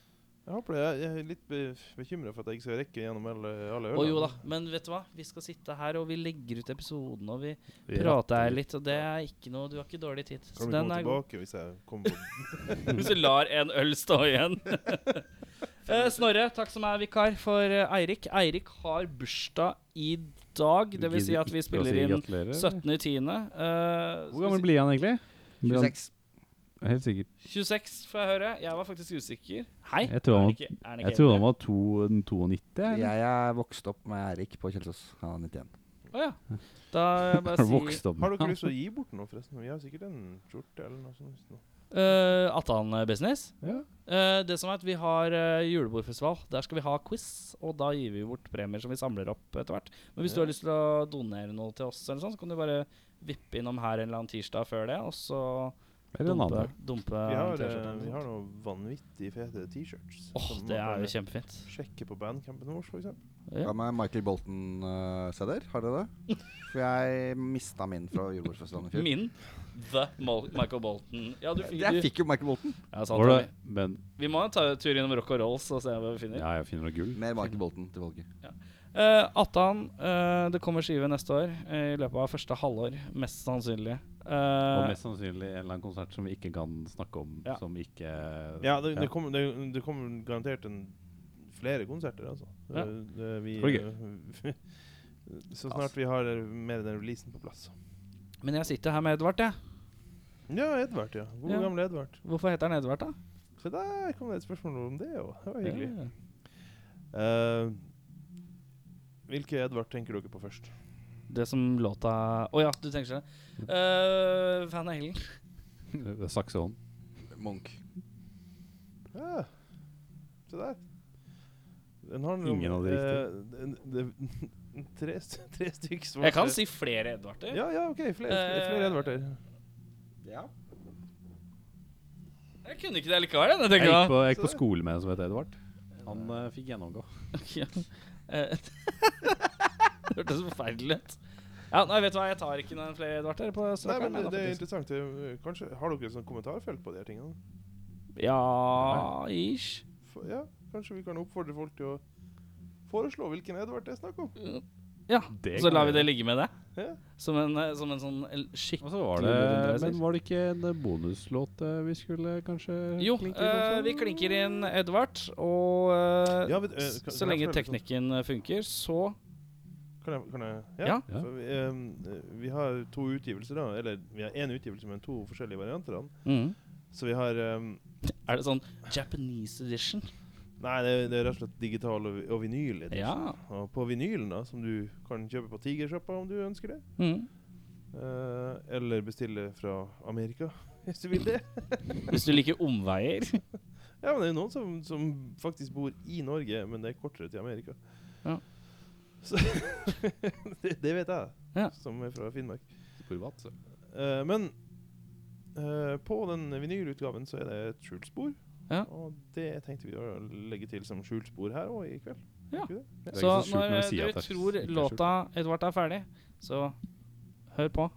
Jeg håper det. Jeg jeg er litt be bekymra for at jeg ikke skal rekke gjennom alle, alle ølene. ølene. jo da, men vet du hva? Vi skal sitte her, og vi legger ut episoden, og vi Vi prater her litt, og det er ikke noe Du har ikke dårlig tid. Kan vi den komme er god. tilbake hvis jeg kommer på Hvis du lar en øl stå igjen. Eh, Snorre, takk som er vikar for eh, Eirik. Eirik har bursdag i dag. Det vil si at vi spiller inn 17.10. Uh, Hvor gammel blir han egentlig? 26. Helt sikkert. 26, får jeg høre. Jeg var faktisk usikker. Hei. Jeg tror han ikke- ikke jeg tror han var to, 92. eller? Jeg er vokst opp med Erik på Kjelsås. Han er 91. Å ja. Da jeg bare Har si vokst opp Har med dere lyst til å gi bort noe, forresten? Vi har sikkert en skjorte eller noe sånt. nå. uh, Atan Business. Ja. Uh, det som er at Vi har uh, julebordfestival. Der skal vi ha quiz, og da gir vi bort premier som vi samler opp etter hvert. Men hvis du har lyst til å donere noe til oss, eller sånn, så kan du bare vippe innom her en eller annen tirsdag før det, og så Eller en dumpe, annen. dumpe Vi har, eh, vi har noen vanvittig fete T-shirts. Åh, som det er jo kjempefint. Sjekke på bandcampen vår, eksempel. Ja. Hva med Michael Bolton-CD-er? har dere det? For jeg mista min fra julebordfestivalen i fjor. Min The Mal Michael Bolton. Ja, du fikk, Jeg fikk jo Michael Bolton. ja, sant, det, men Vi må ta en tur innom Rock og Rolls og se hva vi finner. ja, jeg finner noe gull. Mer Michael Bolton til folket. Eh, Atan, uh, det kommer skive neste år. Uh, I løpet av første halvår, mest sannsynlig. Og Eh, mest sannsynlig en eller annen konsert som vi ikke kan snakke om. Ja. Som ikke Ja, det, det, kommer, det, det kommer garantert en, flere konserter, altså. Ja. Det, det, vi, Det så snart vi har mer den releasen på plass. men jeg sitter her med Edvard, jeg. Ja, Edvard, ja. God Ja. gamle Edvard. Hvorfor heter han Edvard, da? Så der kom det et spørsmål om det òg. Det var hyggelig. Ja. Eh, hvilke Edvard tenker dere på først? Det som låta Å ja, du tenker det. Uh, fan av Helen. Saksehånd. Munch. Ja, se der. Den handler Ingen av de riktige. det- det- tre, tre stykker svarte. Jeg kan si flere Edvarder. Ja, ja, OK. Flere, flere, flere Eh, Edvarder. Ja. Jeg kunne ikke det likevel. Jeg, Jeg gikk på, jeg gikk på skole med en som het Edvard. Han uh, fikk gjennomgå. Eh, det hørtes forferdelig ut. Ja, nei, vet du hva, jeg tar ikke noen flere Edvarder på Nei, men det, det er interessant. Kanskje Har dere sånn kommentarfelt på de her tingene? Ja, ish. For, ja, kanskje vi kan oppfordre folk til å foreslå hvilken Edvard det er snakk om? Ja, Det så lar vi det ligge med det. Ja. Som en, eh, som en sånn el- skikkelig så var det. Men var det ikke en eh, bonuslåt eh, vi skulle kanskje Jo, klinke inn eh, vi klinker inn Edvard, og Ja, men, uh, kan- så kan lenge teknikken eh, funker, så Kan jeg, kan jeg Ja. Ja. For vi, eh, vi har to utgivelser, da. Eller vi har én utgivelse, men to forskjellige varianter. av mm. Så vi har um, Er det sånn Japanese edition? Nei, det, det er rett og slett digital og, og vinyl. Ja. Og på vinylen, da, som du kan kjøpe på Tigersjappa om du ønsker det. Mm. Uh, eller bestille fra Amerika, hvis du vil det. Hvis du liker omveier. Ja, men det er jo noen som, som faktisk bor i Norge, men det er kortere til Amerika. Ja. Så det, det vet jeg, Ja. som er fra Finnmark. Privat, så. Eh, men uh, på den vinylutgaven så er det et skjult spor. Ja. Og det tenkte vi å legge til som skjult spor her òg i kveld. Ja. Det? Det Så så når når si er tror låta Edvard er ferdig, så hør på,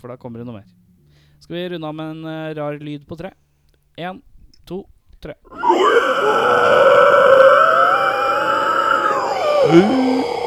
for da kommer det noe mer. Skal vi runde av med en uh, rar lyd på tre? Én, to, tre. Pig